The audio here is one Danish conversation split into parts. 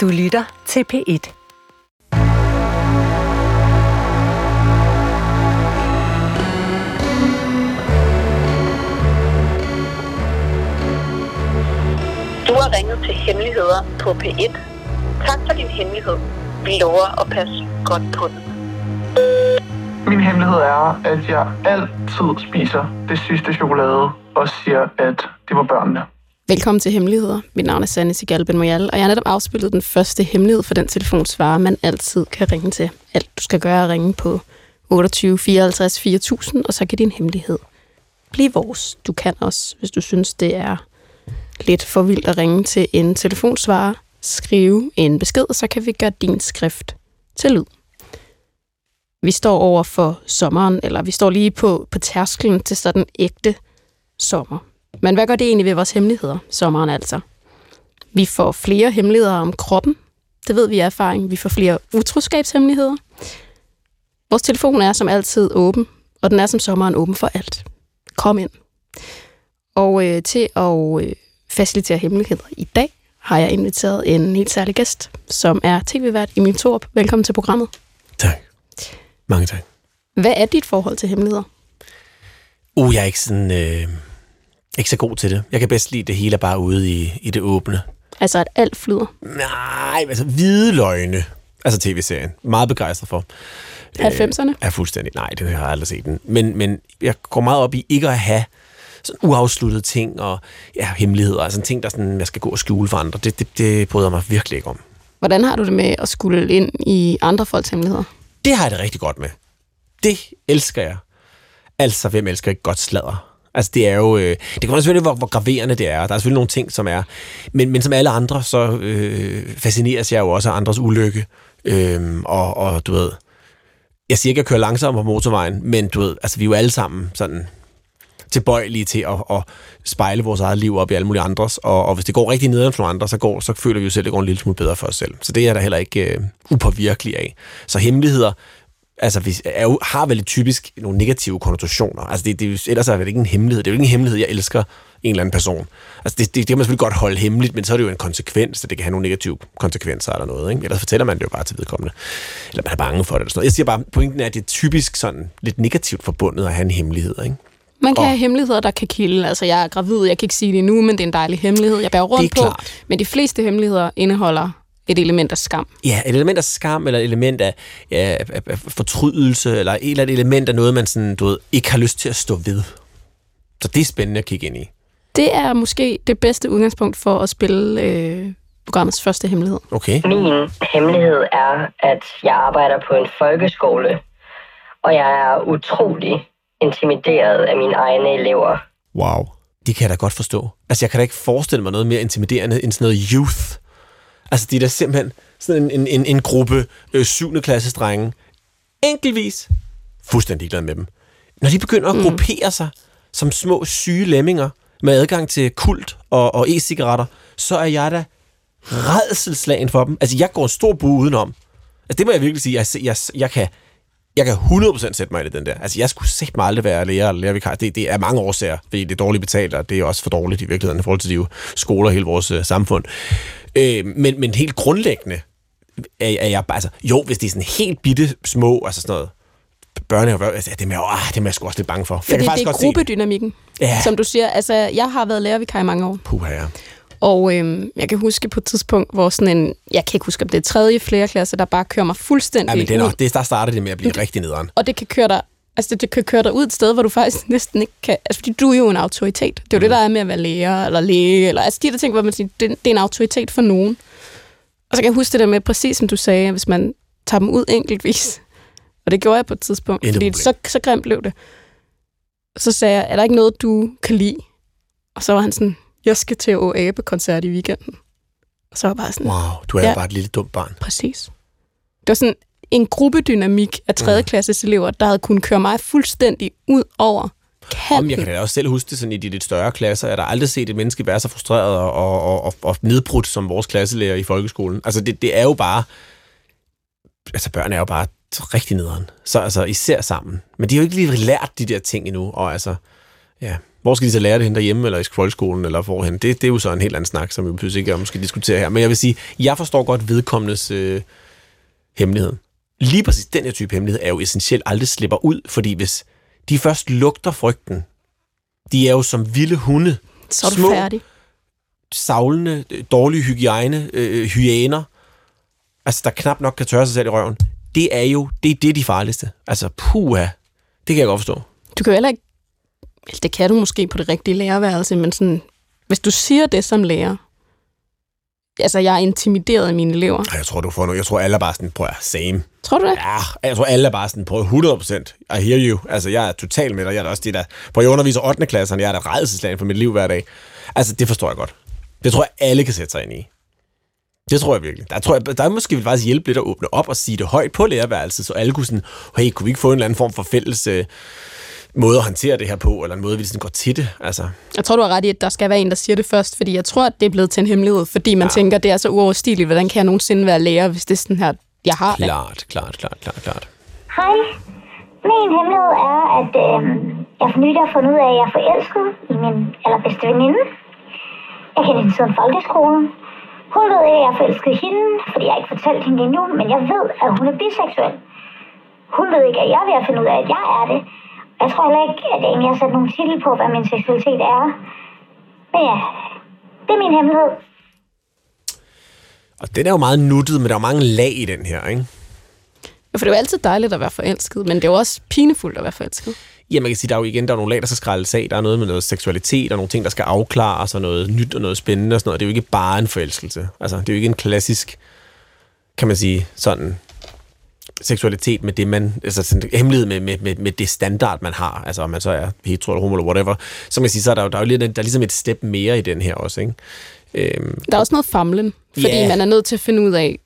Du lytter til P1. Du har ringet til Hemmeligheder på P1. Tak for din hemmelighed. Vi lover at passe godt på den. Min hemmelighed er, at jeg altid spiser det sidste chokolade og siger, at det var børnene. Velkommen til Hemmeligheder. Mit navn er Sanne Sigalben Moyal, og jeg har netop afspillet den første hemmelighed for den telefonsvarer, man altid kan ringe til. Alt du skal gøre er at ringe på 28 54 4000, og så kan din hemmelighed blive vores. Du kan også, hvis du synes, det er lidt for vildt at ringe til en telefonsvarer, skrive en besked, og så kan vi gøre din skrift til lyd. Vi står over for sommeren, eller vi står lige på, på tærsklen til sådan ægte sommer. Men hvad gør det egentlig ved vores hemmeligheder, sommeren altså? Vi får flere hemmeligheder om kroppen. Det ved vi af erfaring. Vi får flere utroskabshemmeligheder. Vores telefon er som altid åben, og den er som sommeren åben for alt. Kom ind. Og øh, til at øh, facilitere hemmeligheder i dag, har jeg inviteret en helt særlig gæst, som er tv-vært Emil Torp. Velkommen til programmet. Tak. Mange tak. Hvad er dit forhold til hemmeligheder? Uh, jeg er ikke sådan... Øh, ikke så god til det. Jeg kan bedst lide det hele bare ude i, i det åbne. Altså, at alt flyder. Nej, altså hvide løgne. Altså tv-serien. Meget begejstret for. 90'erne? Øh, er fuldstændig. Nej, det har jeg aldrig set den. Men, men jeg går meget op i ikke at have sådan uafsluttede ting og ja, hemmeligheder. Altså ting, der sådan, jeg skal gå og skjule for andre. Det, det, det bryder jeg mig virkelig ikke om. Hvordan har du det med at skulle ind i andre folks hemmeligheder? Det har jeg det rigtig godt med. Det elsker jeg. Altså, hvem elsker ikke godt sladder? Altså, det er jo... Øh, det kommer selvfølgelig, hvor, hvor graverende det er. Der er selvfølgelig nogle ting, som er... Men, men som alle andre, så øh, fascineres jeg jo også af andres ulykke. Øh, og, og du ved... Jeg siger ikke, at jeg kører langsomt på motorvejen, men du ved, altså, vi er jo alle sammen sådan tilbøjelige til at, at spejle vores eget liv op i alle mulige andres, og, og hvis det går rigtig ned for nogle andre, så, går, så føler vi jo selv, at det går en lille smule bedre for os selv. Så det er der heller ikke øh, upåvirkelig af. Så hemmeligheder, altså vi er jo, har vel typisk nogle negative konnotationer. Altså det, det, ellers er det ikke en hemmelighed. Det er jo ikke en hemmelighed, jeg elsker en eller anden person. Altså det, det, det kan man selvfølgelig godt holde hemmeligt, men så er det jo en konsekvens, så det kan have nogle negative konsekvenser eller noget. Ikke? Ellers fortæller man det jo bare til vedkommende. Eller man er bange for det. Eller sådan noget. Jeg siger bare, pointen er, at det er typisk sådan lidt negativt forbundet at have en hemmelighed. Ikke? Man kan Og- have hemmeligheder, der kan kilde. Altså, jeg er gravid, jeg kan ikke sige det nu, men det er en dejlig hemmelighed. Jeg bærer rundt på. klart. Men de fleste hemmeligheder indeholder et element af skam. Ja, et element af skam, eller et element af, ja, af, af fortrydelse, eller et eller andet element af noget, man sådan, du ved, ikke har lyst til at stå ved. Så det er spændende at kigge ind i. Det er måske det bedste udgangspunkt for at spille øh, programmets første hemmelighed. Okay. Min hemmelighed er, at jeg arbejder på en folkeskole, og jeg er utrolig intimideret af mine egne elever. Wow. Det kan jeg da godt forstå. Altså, jeg kan da ikke forestille mig noget mere intimiderende end sådan noget youth. Altså, det er da simpelthen sådan en, en, en, en gruppe øh, 7. klasses drenge. Enkeltvis. Fuldstændig glad med dem. Når de begynder at mm. gruppere sig som små syge lemminger med adgang til kult og, og e-cigaretter, så er jeg da redselslagen for dem. Altså, jeg går en stor bue udenom. Altså, det må jeg virkelig sige. Jeg, jeg, jeg kan jeg kan 100% sætte mig ind i den der. Altså, jeg skulle sætte mig aldrig være lærer eller lærervikar. Det, det er mange årsager, fordi det er dårligt betalt, og det er også for dårligt i virkeligheden i forhold til de skoler og hele vores øh, samfund. Øh, men, men helt grundlæggende er, er jeg bare, altså, jo, hvis det er sådan helt bitte små, altså sådan noget, børne, altså, det er jeg, ah, det er jeg sgu også lidt bange for. jeg Fordi kan faktisk det er gruppedynamikken, Ja. som du siger. Altså, jeg har været lærervikar i mange år. Puha, ja. Og øhm, jeg kan huske på et tidspunkt, hvor sådan en, jeg kan ikke huske, om det er tredje, flere klasse, der bare kører mig fuldstændig ja men det er nok, det, der starter det med at blive rigtig nederen. Og det kan køre dig Altså, det, det kan køre dig ud et sted, hvor du faktisk næsten ikke kan... Altså, fordi du er jo en autoritet. Det er jo Mm. det, der er med at være lærer eller læge. Eller, altså, de der ting, hvor man siger, det, det er en autoritet for nogen. Og så kan jeg huske det der med, præcis som du sagde, hvis man tager dem ud enkeltvis. Og det gjorde jeg på et tidspunkt. Intet fordi problem. så, så grimt blev det. Så sagde jeg, er der ikke noget, du kan lide? Og så var han sådan, jeg skal til Abe-koncert i weekenden. Og så var jeg bare sådan, Wow, du er Ja. bare et lille dumt barn. Præcis. Det var sådan en gruppedynamik af 3. klasses elever, der havde kunnet køre mig fuldstændig ud over kanten. Om jeg kan da også selv huske det sådan i de lidt større klasser. Har da aldrig set et menneske være så frustreret og, og, og, og nedbrudt som vores klasselærer i folkeskolen. Altså det, det er jo bare... Altså børn er jo bare rigtig nederen. Så altså især sammen. Men de har jo ikke lige lært de der ting endnu. Og altså, ja. Hvor skal de så lære det hen derhjemme, eller i folkeskolen, eller hvorhen? Det, det er jo så en helt anden snak, som vi pludselig ikke måske diskutere her. Men jeg vil sige, jeg forstår godt vedkommendes øh, hemmelighed. Lige præcis den her type hemmelighed er jo essentielt aldrig slipper ud, fordi hvis de først lugter frygten, de er jo som vilde hunde. Så er du Små, færdig. savlende, øh, dårlige hygiejne, øh, hyæner, altså der knap nok kan tørre sig selv i røven. Det er jo, det er det de farligste. Altså, puha, det kan jeg godt forstå. Du kan jo heller ikke... Eller det kan du måske på det rigtige lærerværelse, men sådan, hvis du siger det som lærer, altså jeg er intimideret af mine elever. Jeg tror, du får noget. Jeg tror, alle er bare sådan, prøv at same. Tror du det? Ja, jeg tror, alle er bare sådan på 100%. I hear you. Altså, jeg er totalt med dig. Jeg er også det der... På jeg underviser 8. klasserne, jeg er da redselslag for mit liv hver dag. Altså, det forstår jeg godt. Det tror jeg, alle kan sætte sig ind i. Det tror jeg virkelig. Der, tror jeg, der er måske vil faktisk hjælpe lidt at åbne op og sige det højt på lærerværelset, så alle kunne sådan, hey, kunne vi ikke få en eller anden form for fælles øh, måde at håndtere det her på, eller en måde, vi sådan går til det? Altså, Jeg tror, du har ret i, at der skal være en, der siger det først, fordi jeg tror, at det er blevet til en hemmelighed, fordi man Ja. tænker, det er så uoverstigeligt, hvordan kan jeg nogensinde være lærer, hvis det er sådan her, jeg har det. klart, klart, klart, klart, klart. Hej. Min hemmelighed er, at øh, jeg for nylig har fundet ud af, at jeg er forelsket i min allerbedste veninde. Jeg kender hende siden folkeskolen. Hun ved ikke, at jeg er forelsket hende, fordi jeg har ikke fortalt hende det endnu, men jeg ved, at hun er biseksuel. Hun ved ikke, at jeg er ved at finde ud af, at jeg er det. Jeg tror heller ikke, at jeg har sat nogen titel på, hvad min seksualitet er. Men ja, det er min hemmelighed. Og den er jo meget nuttet, men der er jo mange lag i den her, ikke? Ja, for det er jo altid dejligt at være forelsket, men det er jo også pinefuldt at være forelsket. Ja, man kan sige, der er jo igen der er nogle lag, der skal skrælles af. Der er noget med noget seksualitet, og nogle ting, der skal afklares, og noget nyt og noget spændende og sådan noget. Det er jo ikke bare en forelskelse. Altså, det er jo ikke en klassisk, kan man sige, sådan seksualitet med det, man, altså sådan, hemmelighed med, med, med, med det standard, man har, altså om man så er hetero eller homo eller whatever, så man kan sige, så er der jo, der er jo lidt, der er ligesom et step mere i den her også, ikke? Øhm, Der er også noget famlen, fordi Ja. man er nødt til at finde ud af,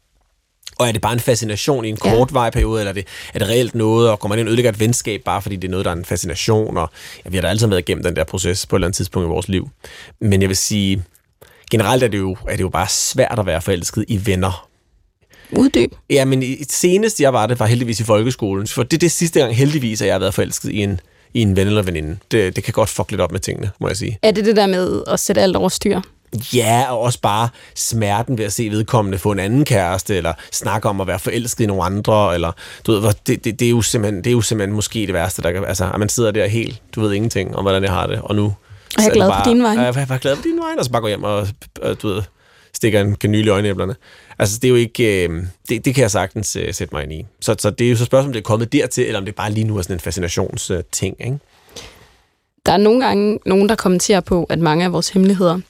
og er det bare en fascination i en Ja. kort periode, eller er det, er det reelt noget, og går man ind og ødelægger et venskab, bare fordi det er noget, der er en fascination, og ja, vi har da altid været igennem den der proces på et eller andet tidspunkt i vores liv. Men jeg vil sige, generelt er det jo, er det jo bare svært at være forelsket i venner. Uddyb. Ja, men senest jeg var det, var heldigvis i folkeskolen, for det er det sidste gang heldigvis, at jeg har været forelsket i en, i en ven eller veninde. Det, det kan godt fuck lidt op med tingene, må jeg sige. Er det det der med at sætte alt over styr? Ja, og også bare smerten ved at se vedkommende få en anden kæreste, eller snakke om at være forelsket i nogle andre, eller du ved, det, det, det, er jo simpelthen, det er jo simpelthen måske det værste, der kan Altså, at man sidder der helt, du ved ingenting om, hvordan jeg har det, og nu... jeg er glad på bare, dine vegne. Ja, Jeg er glad på dine vegne, og så bare gå hjem og, og du ved, stikker en kanyle i øjenæblerne. Altså, det er jo ikke... Øh, det, det kan jeg sagtens øh, sætte mig ind i. Så, så det er jo så spørgsmålet, om det er kommet dertil, eller om det bare lige nu er sådan en fascinationsting, øh, ikke? Der er nogle gange nogen, der kommenterer på, at mange af vores hemmeligheder,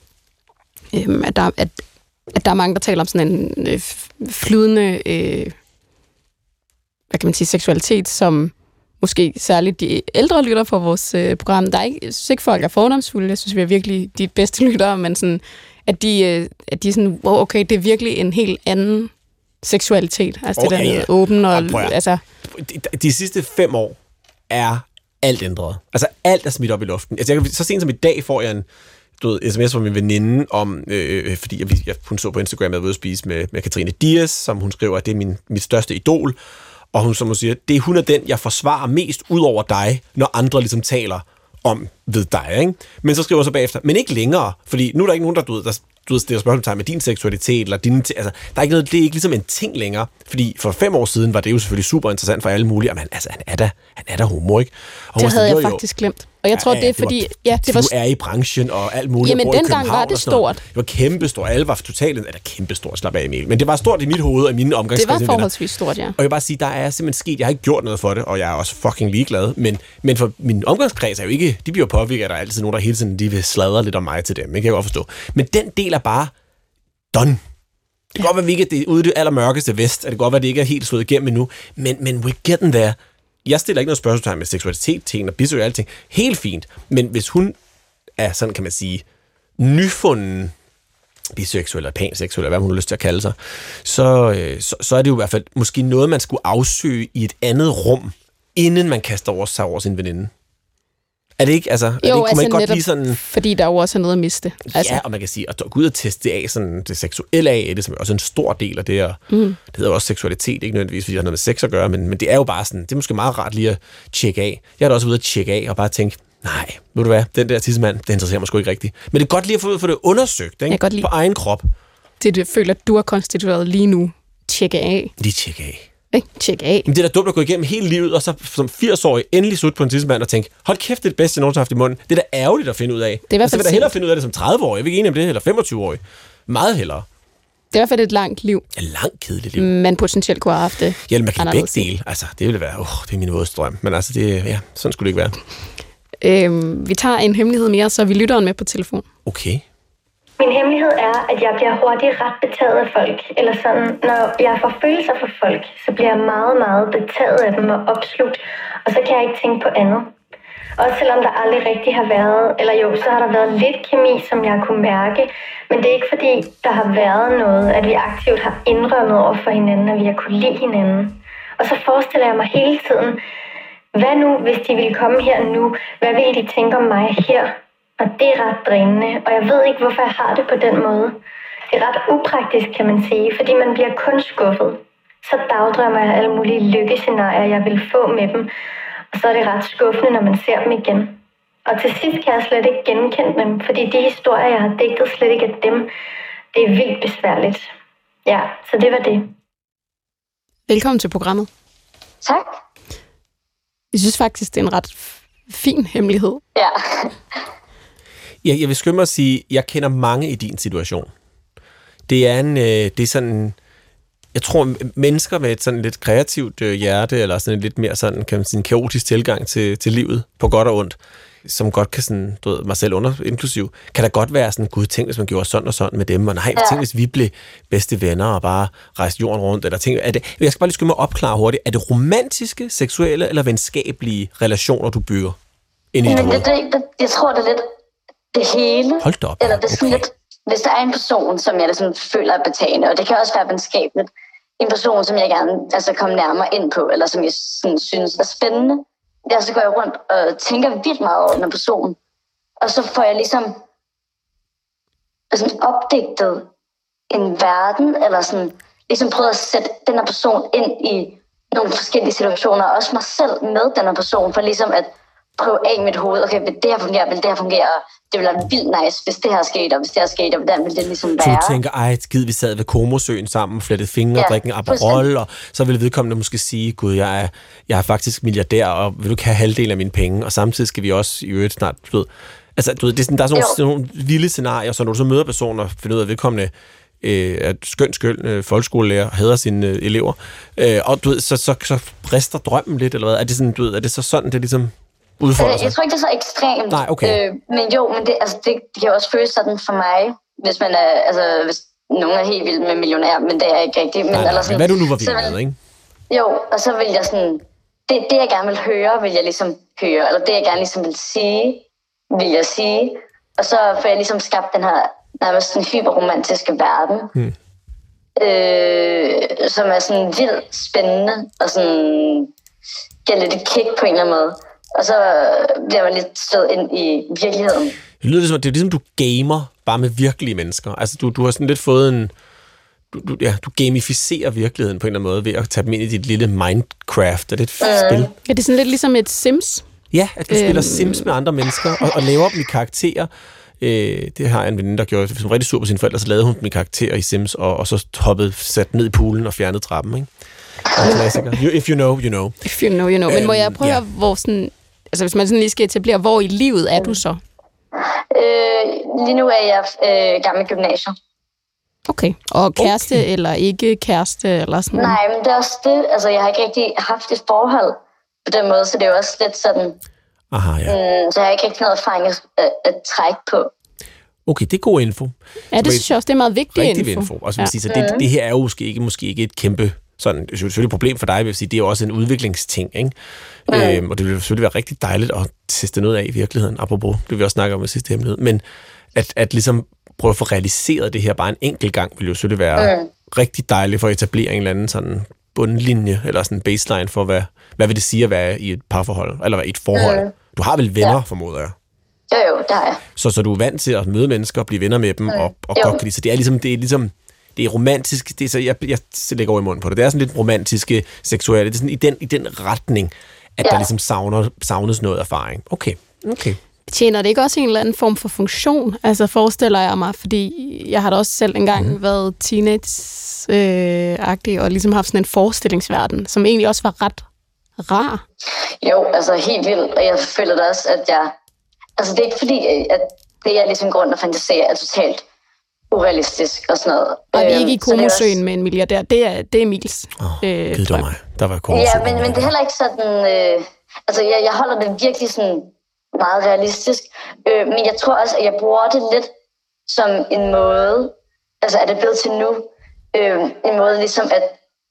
øhm, at, der, at, at der er mange, der taler om sådan en øh, flydende, øh, hvad kan man sige, seksualitet, som måske særligt de ældre lytter på vores øh, program. Der er ikke, jeg synes ikke, folk er fordomsfulde. Jeg synes, vi er virkelig de bedste lyttere, men sådan, at de, øh, at de sådan, wow, okay, det er virkelig en helt anden seksualitet. Altså Åh, det der ja, åben og... Ja, altså, de, de sidste fem år er alt ændret. Altså alt er smidt op i luften. Altså, jeg, kan- så sent som i dag får jeg en du ved, sms fra min veninde om, øh, fordi jeg, jeg, hun så på Instagram, at jeg var ude at spise med, med Katrine Dias, som hun skriver, at det er min, mit største idol. Og hun som hun siger, det er hun er den, jeg forsvarer mest ud over dig, når andre ligesom taler om ved dig. Ikke? Men så skriver så bagefter, men ikke længere, fordi nu er der ikke nogen, der, du ved, der du ved, stiller spørgsmålstegn med din seksualitet, eller din, altså, der er ikke noget, det er ikke ligesom en ting længere, fordi for fem år siden var det jo selvfølgelig super interessant for alle mulige, men altså, han er da, han er da homo, ikke? Og det havde jeg jo. faktisk glemt. Og jeg tror, det er fordi... Var, Ja, det var, du er i branchen og alt muligt. Jamen, dengang var det stort. Det var kæmpestort. Alle var totalt... Eller kæmpestort, slap af Emil. Men det var stort i mit hoved og i mine det var omgangskreds. med venner. forholdsvis stort, ja. Og jeg vil bare sige, der er simpelthen sket, jeg har ikke gjort noget for det, og jeg er også fucking ligeglad, men, men for min omgangskreds er jo ikke, de bliver påvirket, at der er altid nogen, der hele tiden de vil sladre lidt om mig til dem, det kan jeg godt forstå. Men den del er bare done. Det kan godt være, at vi ikke er det, ude i det allermørkeste vest, at det kan godt være, at det ikke er helt slået igennem endnu, men, men we're getting there. Jeg stiller ikke noget spørgsmålstegn med seksualitet, ting og bisøg ting. Helt fint. Men hvis hun er sådan, kan man sige, nyfunden biseksuel eller panseksuel, eller hvad hun har lyst til at kalde sig, så, øh, så, så er det jo i hvert fald måske noget, man skulle afsøge i et andet rum, inden man kaster over sig over sin veninde. Er det ikke, altså, er det ikke, kunne man ikke godt lige sådan... fordi der jo også er noget at miste. Altså, Ja, og man kan sige, at gå ud og teste det af, sådan det seksuelle af det, er også en stor del af det, og mm. det hedder jo også seksualitet, ikke nødvendigvis, fordi det har noget med sex at gøre, men, men det er jo bare sådan, det er måske meget rart lige at tjekke af. Jeg har da også ude at tjekke af, og bare tænke, Nej, ved du hvad? Den der tissemand, det interesserer mig sgu ikke rigtigt. Men det er godt lige at få, få det undersøgt, ikke? Godt lide- På egen krop. Det, du føler, du er konstitueret lige nu. Tjekke af. Lige tjekke af. Ikke? Tjekke af. Men det er da dumt at gå igennem hele livet, og så som 80-årig endelig slut på en tissemand og tænke, hold kæft, det er det bedste, jeg nogensinde har haft i munden. Det er da ærgerligt at finde ud af. Det er i hvert fald jeg vil da hellere finde ud af det som 30-årig. Jeg er ikke enig om det, eller 25-årig. Meget hellere. Det er i hvert fald et langt liv, Et langt kedeligt liv. man potentielt kunne have haft det. Ja, man kan begge dele. Altså, det ville være, oh, det er min vådeste drøm. Men altså, det, ja, sådan skulle det ikke være. Øhm, vi tager en hemmelighed mere, så vi lytteren med på telefon. Okay. Min hemmelighed er, at jeg bliver hurtigt ret betaget af folk. Eller sådan, når jeg får følelser for folk, så bliver jeg meget, meget betaget af dem og opslugt. Og så kan jeg ikke tænke på andet. Også selvom der aldrig rigtig har været, eller jo, så har der været lidt kemi, som jeg kunne mærke. Men det er ikke fordi, der har været noget, at vi aktivt har indrømmet over for hinanden, at vi har kunne lide hinanden. Og så forestiller jeg mig hele tiden, hvad nu, hvis de ville komme her nu? Hvad ville de tænke om mig her? Og det er ret drænende, og jeg ved ikke, hvorfor jeg har det på den måde. Det er ret upraktisk, kan man sige, fordi man bliver kun skuffet. Så dagdrømmer jeg alle mulige lykkescenarier, jeg vil få med dem. Og så er det ret skuffende, når man ser dem igen. Og til sidst kan jeg slet ikke genkende dem, fordi de historier, jeg har digtet, slet ikke er dem. Det er vildt besværligt. Ja, så det var det. Velkommen til programmet. Tak. Jeg synes faktisk, det er en ret fin hemmelighed. Ja. Jeg, jeg vil skynde mig at sige, jeg kender mange i din situation. Det er en, øh, det er sådan, jeg tror, mennesker med et sådan lidt kreativt øh, hjerte, eller sådan en lidt mere sådan, kan man sige, en kaotisk tilgang til, til livet, på godt og ondt, som godt kan sådan, du ved, mig selv under, inklusiv, kan der godt være sådan, gud, tænk, hvis man gjorde sådan og sådan med dem, og nej, ja. tænk, hvis vi blev bedste venner og bare rejste jorden rundt, eller tænk, er det, jeg skal bare lige skynde mig opklare hurtigt, er det romantiske, seksuelle eller venskabelige relationer, du bygger ind i Men det, det, det, jeg tror, det er lidt det hele. Hold da op. Eller det er sådan okay. lidt, hvis der er en person, som jeg ligesom føler er betagende, og det kan også være venskabeligt, en person, som jeg gerne altså, kommer nærmere ind på, eller som jeg sådan, synes er spændende, der så går jeg rundt og tænker vildt meget over den person. Og så får jeg ligesom sådan opdigtet en verden, eller sådan ligesom prøvet at sætte den her person ind i nogle forskellige situationer, og også mig selv med den her person, for ligesom at prøve af i mit hoved, okay, vil det her fungere, vil det her fungere, det ville være vildt nice, hvis det her skete, og hvis det her skete, og hvordan ville det ligesom Så være. du tænker, ej, skid, vi sad ved Komosøen sammen, flettede fingre, ja, drikke en Aperol, og så ville vedkommende måske sige, gud, jeg er, jeg er faktisk milliardær, og vil du have halvdelen af mine penge? Og samtidig skal vi også i øvrigt snart, du ved, altså, du ved, det er sådan, der er sådan nogle, nogle vilde scenarier, så når du så møder personer og finder ud af, at vedkommende øh, er et skøn, skøn øh, folkeskolelærer, hader sine øh, elever, øh, og du ved, så, så, så brister drømmen lidt, eller hvad? Er det, sådan, du ved, er det så sådan, det ligesom udfolder Øh, sig? Jeg tror ikke, det er så ekstremt. Nej, okay. Øh, men jo, men det, altså, det, det kan også føles sådan for mig, hvis man er, altså, hvis nogen er helt vild med millionær, men det er ikke rigtigt. Men, Nej, nej, eller men sådan, hvad du nu var vild vil- med, ikke? Jo, og så vil jeg sådan, det, det jeg gerne vil høre, vil jeg ligesom høre, eller det jeg gerne ligesom vil sige, vil jeg sige. Og så får jeg ligesom skabt den her nærmest den hyperromantiske verden, Hmm. øh, som er sådan vildt spændende, og sådan giver lidt et kick på en eller anden måde. Og så bliver man lidt stødt ind i virkeligheden. Det lyder ligesom, det er ligesom, du gamer bare med virkelige mennesker. Altså, du, du har sådan lidt fået en... Du, du, ja, du gamificerer virkeligheden på en eller anden måde ved at tage dem ind i dit lille Minecraft. Er det et Mm. spil? Ja, det er sådan lidt ligesom et Sims. Ja, at du spiller Øhm. Sims med andre mennesker og, og laver dem i karakterer. Øh, det har jeg en veninde, der gjorde. Som rigtig sur på sine forældre, så lavede hun dem i karakterer i Sims, og, og så hoppede, sat ned i poolen og fjernede trappen. Ikke? Klassiker. You, if you know, you know. If you know, you know. Men må Øhm, jeg prøve ja. at høre, hvor sådan... Altså, hvis man sådan lige skal etablere, hvor i livet er du så? Øh, lige nu er jeg øh, gammel gymnasiet. Okay. Og kæreste okay. eller ikke kæreste, eller sådan Nej, men det er også det. Altså, jeg har ikke rigtig haft et forhold på den måde, så det er jo også lidt sådan... Aha, ja. Mm, så jeg har ikke rigtig noget erfaring at, at, at trække på. Okay, det er god info. Ja, det synes jeg også, det er meget vigtigt rigtig info. info. Og så vil sige, så det, det her er jo måske ikke, måske ikke et kæmpe sådan, det er selvfølgelig et problem for dig, vil jeg sige, det er jo også en udviklingsting, ikke? Mm. Øhm, og det vil selvfølgelig være rigtig dejligt at teste noget af i virkeligheden, apropos det vi også snakker om i sidste hemmelighed, men at, at ligesom prøve at få realiseret det her bare en enkelt gang, vil jo selvfølgelig være mm. rigtig dejligt for at etablere en eller anden sådan bundlinje, eller sådan en baseline for, hvad, hvad vil det sige at være i et parforhold, eller være i et forhold. Mm. Du har vel venner, ja. formoder jeg. Jo, jo, har jeg. Så, så du er vant til at møde mennesker og blive venner med dem, mm. og, og Jo. godt kan lide. Så det er ligesom, det er ligesom, det er romantisk, det er så, jeg, jeg lægger over i munden på det, det er sådan lidt romantiske, seksuelle, det er sådan i den, i den retning, at ja. Der ligesom savner, savnes noget erfaring. Okay, Okay. Tjener det ikke også en eller anden form for funktion? Altså forestiller jeg mig, fordi jeg har da også selv engang mm. været teenage-agtig og ligesom haft sådan en forestillingsverden, som egentlig også var ret rar. Jo, altså helt vildt. Og jeg føler da også, at jeg... Altså det er ikke fordi, at det jeg ligesom går rundt og fantaserer er totalt urealistisk og sådan noget. Og vi er ikke i Øhm, det er komosøen også- med en milliardær. Det er, det er Emils Åh, oh, øh, mig. Der var kun Ja, men, men det er heller ikke sådan... Øh, altså, jeg, jeg holder det virkelig sådan meget realistisk. Øh, men jeg tror også, at jeg bruger det lidt som en måde... Altså, er det blevet til nu? Øh, en måde ligesom at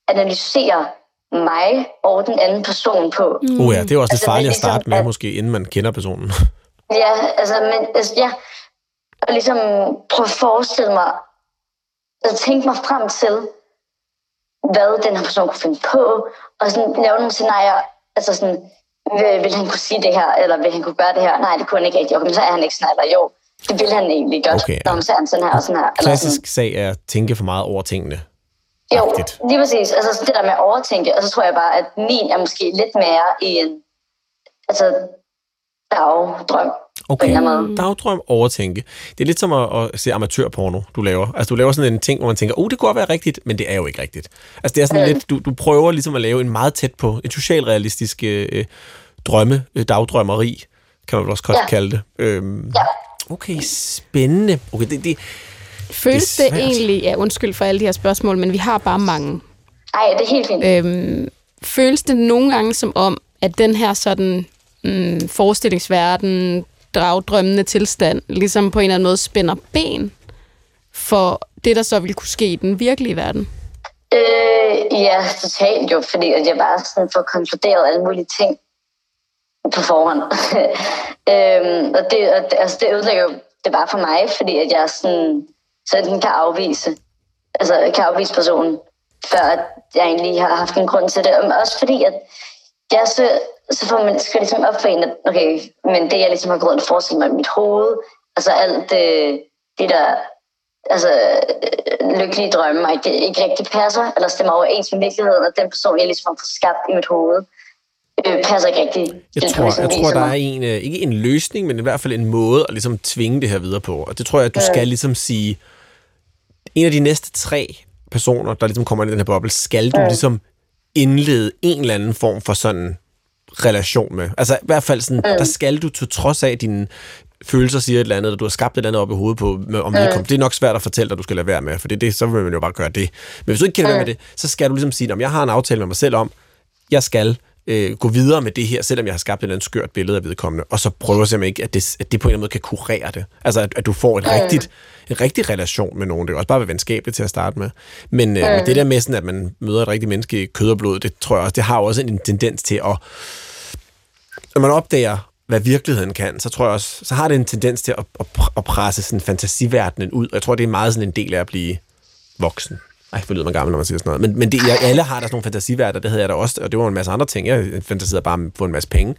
analysere mig og den anden person på. Mm. Uh, ja, det er også lidt Altså, farligt at ligesom starte med, at- måske, inden man kender personen. Ja, altså, men, altså, ja. Og ligesom prøve at forestille mig, altså tænke mig frem til, hvad den her person kunne finde på, og sådan lave nogle scenarier, altså sådan, vil, vil han kunne sige det her, eller vil han kunne gøre det her? Nej, det kunne han ikke rigtig. Okay, men så er han ikke sådan, eller jo, det vil han egentlig godt. Okay, Okay, Nå, men så er han sådan her og sådan her. Eller Klassisk sag er at tænke for meget over tingene. sådan. Jo, agtigt. lige præcis. Altså sådan det der med at overtænke, og så tror jeg bare, at min er måske lidt mere i en, altså, dagdrøm. Okay, en eller anden måde. dagdrøm, overtænke. Det er lidt som at, at se amatørporno, du laver. Altså, du laver sådan en ting, hvor man tænker, oh, det kunne godt være rigtigt, men det er jo ikke rigtigt. Altså, det er sådan Mm. lidt, du, du prøver ligesom at lave en meget tæt på, en socialrealistisk øh, drømme, øh, dagdrømmeri, kan man vel også godt Ja. kalde det. Øhm, Ja. Okay, spændende. Okay, det, det, Føles Det det, egentlig, ja undskyld for alle de her spørgsmål, men vi har bare mange. Ej, det er helt fint. Øhm, føles det nogle gange som om, at den her sådan mm, forestillingsverden, dagdrømmende tilstand, ligesom på en eller anden måde spænder ben for det, der så ville kunne ske i den virkelige verden? Øh, ja, totalt jo, fordi at jeg bare sådan får konkluderet alle mulige ting på forhånd. øhm, og det, og altså, det ødelægger jo det bare for mig, fordi at jeg sådan, så den kan afvise, altså kan afvise personen, før at jeg egentlig har haft en grund til det. Men også fordi, at jeg så, så får man, skal ligesom op for en, at okay, men det jeg ligesom har gået og forestillet mig i mit hoved, altså alt det, det der altså, øh, lykkelige drømme, og ikke, ikke rigtig passer, eller stemmer overens med virkeligheden, og den person, jeg ligesom har fået skabt i mit hoved, øh, passer ikke rigtig. Jeg tror, det, som jeg tror, der mig. er en, øh, ikke en løsning, men i hvert fald en måde at ligesom tvinge det her videre på. Og det tror jeg, at du skal ligesom sige, en af de næste tre personer, der ligesom kommer ind i den her boble, skal du ligesom indlede en eller anden form for sådan relation med. Altså i hvert fald sådan, der skal du til trods af dine følelser siger et eller andet, eller du har skabt et eller andet op i hovedet på, med, om vedkommende. Det er nok svært at fortælle dig, du skal lade være med, for det, det, så vil man jo bare gøre det. Men hvis du ikke kan lade være med det, så skal du ligesom sige, om jeg har en aftale med mig selv om, jeg skal øh, gå videre med det her, selvom jeg har skabt et eller andet skørt billede af vedkommende, og så prøve simpelthen ikke, at det, at det på en eller anden måde kan kurere det. Altså, at, at du får et rigtigt, en rigtig relation med nogen. Det er også bare være venskabeligt til at starte med. Men, øh, men det der med sådan, at man møder et rigtigt menneske i kød og blod, det tror jeg også, det har jo også en tendens til at når man opdager, hvad virkeligheden kan, så tror jeg også, så har det en tendens til at, at, at presse sådan fantasiverdenen ud. Og jeg tror, det er meget sådan en del af at blive voksen. Ej, for lyder man gammel, når man siger sådan noget. Men, men det, jeg, alle har der sådan nogle fantasiverdener, det havde jeg da også, og det var en masse andre ting. Jeg fantaserede bare om at få en masse penge.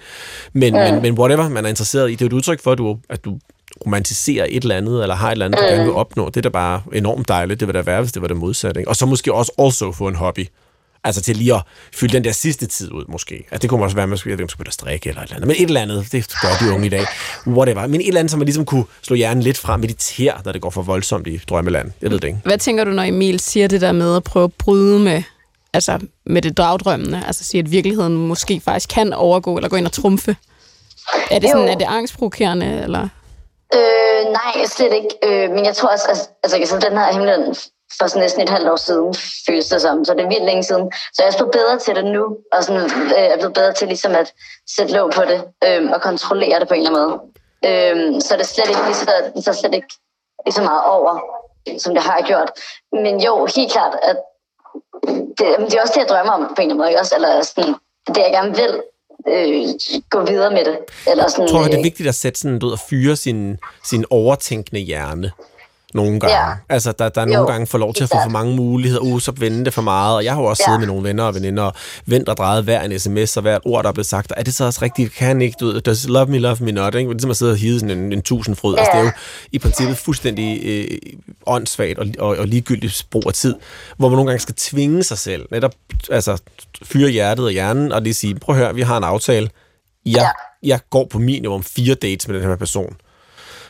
Men, ja. men, men whatever man er interesseret i, det er et udtryk for, at du, at du romantiserer et eller andet, eller har et eller andet, du gerne vil opnå. Det er da bare enormt dejligt. Det vil da være, hvis det var det modsatte. Ikke? Og så måske også also få en hobby. Altså til lige at fylde den der sidste tid ud, måske. Altså det kunne også være, at man skulle, man skulle begynde at strikke eller et eller andet. Men et eller andet, det gør de unge i dag. Whatever. Men et eller andet, som man ligesom kunne slå hjernen lidt fra, meditere, når det går for voldsomt i drømmeland. Jeg ved det ikke. Hvad tænker du, når Emil siger det der med at prøve at bryde med, altså med det dragdrømmende? Altså sige, at virkeligheden måske faktisk kan overgå eller gå ind og trumfe? Er det, sådan, Jo. er det angstprovokerende, eller? Øh, nej, slet ikke. Øh, men jeg tror også, altså, altså den her himlen for sådan næsten et halvt år siden, føles det som, så det er vildt længe siden. Så jeg er blevet bedre til det nu, og sådan, øh, er blevet bedre til ligesom at sætte låg på det, øh, og kontrollere det på en eller anden måde. Øh, så det er slet ikke lige så, så slet ikke lige så meget over, som det har gjort. Men jo, helt klart, at det, det er også det, jeg drømmer om på en eller anden måde, også? Eller sådan, det jeg gerne vil øh, gå videre med det. Eller sådan, Jeg tror, det er øh, vigtigt at sætte sådan, du ved, at fyre sin, sin overtænkende hjerne nogle gange. Ja. Altså, der, der er Jo, nogle gange får lov til at få for mange muligheder. Uh, så vende det for meget. Og jeg har jo også Ja. siddet med nogle venner og veninder og vendt og drejet hver en sms og hvert ord, der er blevet sagt. Er det så også rigtigt? Kan ikke? Du does love me, love me not? Ikke? Ligesom at sidde og hide sådan en, en tusindfryd. Ja. Altså, det er jo i princippet fuldstændig øh, åndssvagt og, og, og ligegyldigt brug af tid, hvor man nogle gange skal tvinge sig selv. Netop altså, fyre hjertet og hjernen og lige sige, prøv at høre, vi har en aftale. Jeg, ja. jeg går på minimum fire dates med den her person.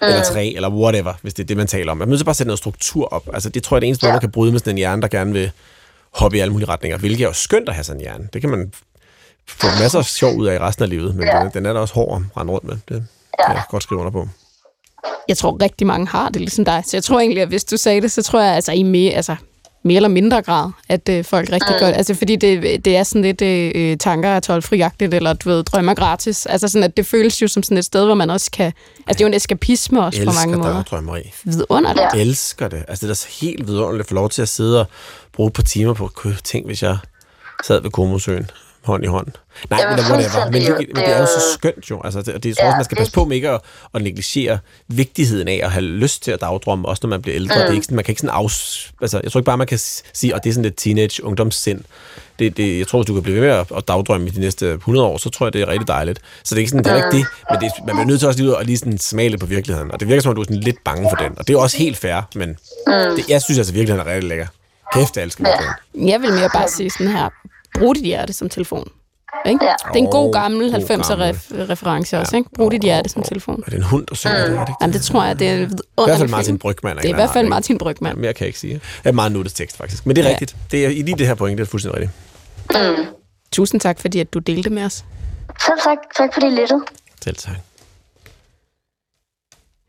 Mm. Eller tre, eller whatever, hvis det er det, man taler om. Jeg er nødt til bare at sætte noget struktur op. Altså, det tror jeg, det eneste, ja. der kan bryde med sådan en hjerne, der gerne vil hoppe i alle mulige retninger, hvilket er jo skønt at have sådan en hjerne. Det kan man få masser af sjov ud af i resten af livet, men ja. den, den er da også hård at rende rundt med. Det kan jeg godt skrive under på. Jeg tror rigtig mange har det ligesom dig. Så jeg tror egentlig, at hvis du sagde det, så tror jeg altså i mere, altså, mere eller mindre grad, at øh, folk rigtig mm. godt... Altså, fordi det, det er sådan lidt øh, tanker af tolvfriagtigt, eller du ved, drømmer gratis. Altså sådan, at det føles jo som sådan et sted, hvor man også kan... Altså, det er jo en eskapisme også på mange måder. Elsker drømmeri. Vidunderligt. Jeg elsker det. Altså, det er da helt vidunderligt at få lov til at sidde og bruge et par timer på at tænke, hvis jeg sad ved Komosøen hånd i hånd. Nej, Jamen, men, whatever. Men, det, men det er jo så skønt jo. Altså, det, det tror ja, man skal passe på med ikke at, at negligere vigtigheden af at have lyst til at dagdrømme, også når man bliver ældre. Mm. Det er ikke sådan, man kan ikke sådan afs... Altså, jeg tror ikke bare, man kan sige, at det er sådan lidt teenage ungdomssind. Det, det, jeg tror, hvis du kan blive ved med at, at dagdrømme i de næste 100 år, så tror jeg, det er rigtig dejligt. Så det er ikke sådan, det er ikke det, men det, man bliver nødt til også lige at lige sådan smale på virkeligheden. Og det virker som om, du er sådan lidt bange for den. Og det er også helt fair, men mm. det, jeg synes altså, virkeligheden er rigtig lækker. Kæft, jeg elsker virkeligheden. Jeg vil mere bare sige sådan her, brug dit hjerte som telefon. Ikke? Ja. Det er en god gammel 90'er ref- reference også. Ikke? Brug dit hjerte som telefon. Er det en hund, der synger mm. det? Jamen, det tror jeg, det er I hvert fald Martin Brygman. Det er i hvert fald Martin Brygman. Ja, mere kan jeg ikke sige. Det er meget nuttet tekst, faktisk. Men det er ja. rigtigt. Det er, I lige det her point, det er fuldstændig rigtigt. Mm. Tusind tak, fordi at du delte med os. Selv tak. Tak fordi I lyttede. Selv tak.